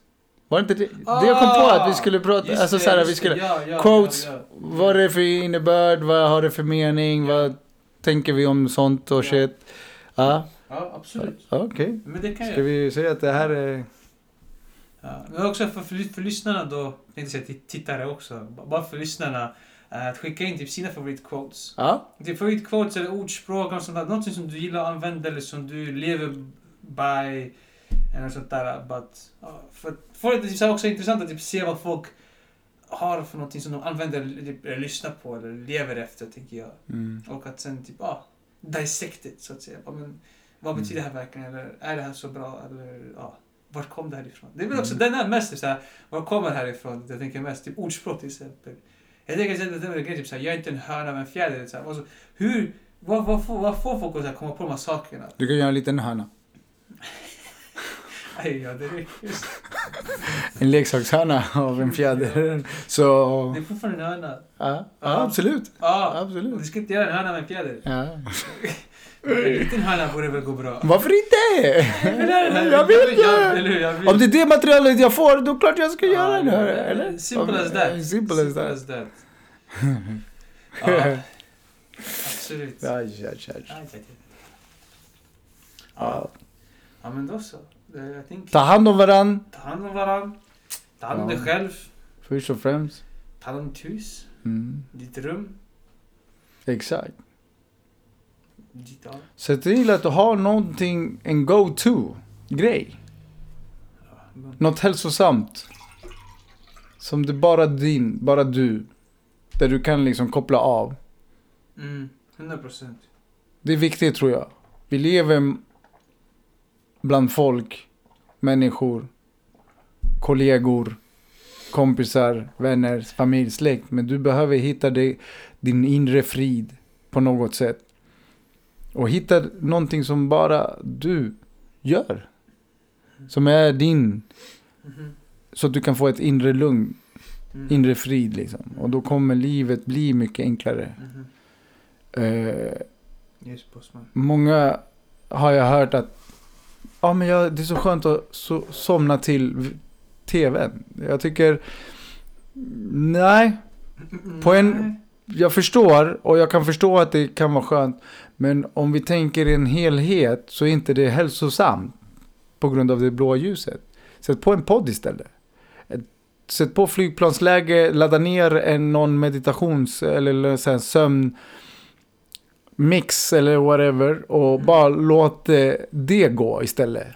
Var det inte det? det jag kom på att vi skulle prata, Just alltså det, så här, vi skulle. Ja, ja, quotes, ja, ja. vad är det för innebörd, vad har det för mening, Ja. vad tänker vi om sånt och Ja. shit. Ja, Ja, absolut. okej. Men det kan Ska jag. vi säga att det här är... Ja. Men också för, för, för lyssnarna då, tänkte jag säga tittare också, bara för lyssnarna, att skicka in typ sina favoritquotes. Ja, Typ favoritquotes eller ordspråk, något sånt där, någonting som du gillar att använda eller som du lever by. Eller sånt där. But, ja, för, för det är typ här också intressant att typ se vad folk har för någonting som de använder, eller, typ, lyssnar på eller lever efter, tänker jag. mm. Och att sen typ, ja, dissect it, så att säga. Ja, men, vad Mm. betyder det här verkligen? Eller är det här så bra? Eller ja, vart kom det här ifrån? Det är väl också Mm. den är mest typ, så här, var kommer det här ifrån? Jag tänker mest, typ ordspråk till exempel. Jag tänker att det är en grej, typ så här, jag är inte en höna med en fjäder. Så här, alltså, hur, vad, vad, får, vad får folk att komma på de här sakerna? Du kan göra en liten hörna. Nej, ja, det. En leksakshörna av en fjäder. Så... Det är fortfarande en höna. Ja, ja absolut. Ja, Absolut. du ska inte göra en höna med en fjäder. Ja. En liten höna borde väl gå bra. Varför inte? Jag vet inte. Om det är det materialet jag får, då klart jag ska göra det. Eller? Simple as that. Simple as that. that. ja, absolut. Aj, aj, aj. Ja. Ja. ja, men då så. Tänker, Ta hand om varann, ta hand om varandra. Ta hand om Ja. dig själv. först och främst. Ta hand om ditt hus, Mm. ditt rum, Exakt. Se till att du har någonting, en go-to-grej. Något hälsosamt. Som det bara din, bara du. Där du kan liksom koppla av. Mm, 100 procent. Det är viktigt tror jag. Vi lever bland folk, människor, kollegor, kompisar, vänner, familj, släkt. Men du behöver hitta det, din inre frid på något sätt. Och hitta någonting som bara du gör. Som är din. Mhm. Så att du kan få ett inre lugn, Mm. inre frid liksom. Och då kommer livet bli mycket enklare. Eh, bossman. Många har jag hört att ja, men jag, det är så skönt att so, somna till tvn. Jag tycker nej, På en-. Jag förstår och jag kan förstå att det kan vara skönt. Men om vi tänker i en helhet så är inte det hälsosamt på grund av det blåa ljuset. Sätt på en podd istället. Sätt på flygplansläge, ladda ner en någon meditations eller så här sömn mix eller whatever och Mm. bara låt det, det gå istället.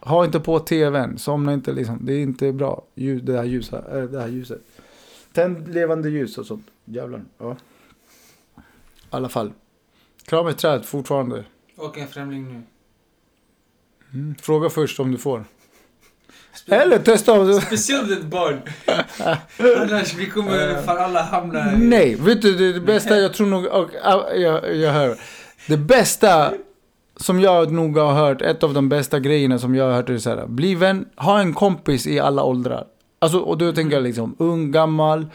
Ha inte på tvn, somna inte liksom. Det är inte bra. Det, här ljusa, äh, det här ljuset. Tänd levande ljus och sånt. Jävlar. Ja. I alla fall. Kram ett träd fortfarande. Och en främling nu. Mm. Fråga först om du får. Eller testa om du... Speciellt ett barn. Annars vi kommer för alla hamna i... Nej, vet du det, det bästa jag tror nog... Och, ah, jag, jag hör. Det bästa som jag nog har hört, ett av de bästa grejerna som jag har hört är så här. Bli vän, ha en kompis i alla åldrar. Alltså, och då tänker jag liksom ung, gammal.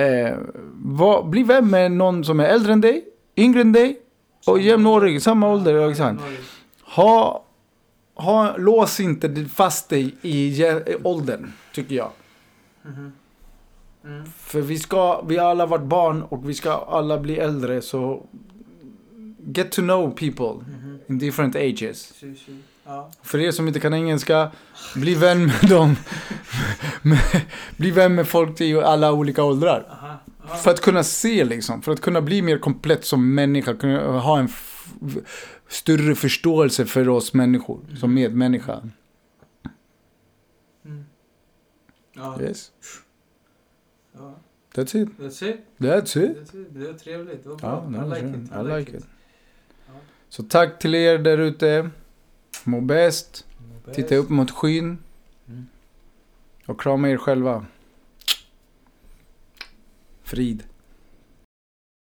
Eh, var, bli vän med någon som är äldre än dig, yngre än dig och jämnårig, samma ålder. Exakt. Ha, ha, lås inte fast dig i i åldern, tycker jag. Mhm. Mm. För vi ska, vi har alla varit barn och vi ska alla bli äldre så get to know people Mhm. in different ages. Si, si. Ja. För er som inte kan engelska, bli vän med dem. bli vän med folk i alla olika åldrar. Aha. För att kunna se liksom, för att kunna bli mer komplett som människa, kunna ha en större förståelse för oss människor, mm. som medmänniska. Mm. Ja. Yes. Ja. That's it. That's it. That's it. That's it. Det var trevligt. Det var bra. Ja, I like it. I, like, like it. it. Så tack till er där ute. Må bäst. Titta upp mot skyn. Mm. Och krama er själva. Frid.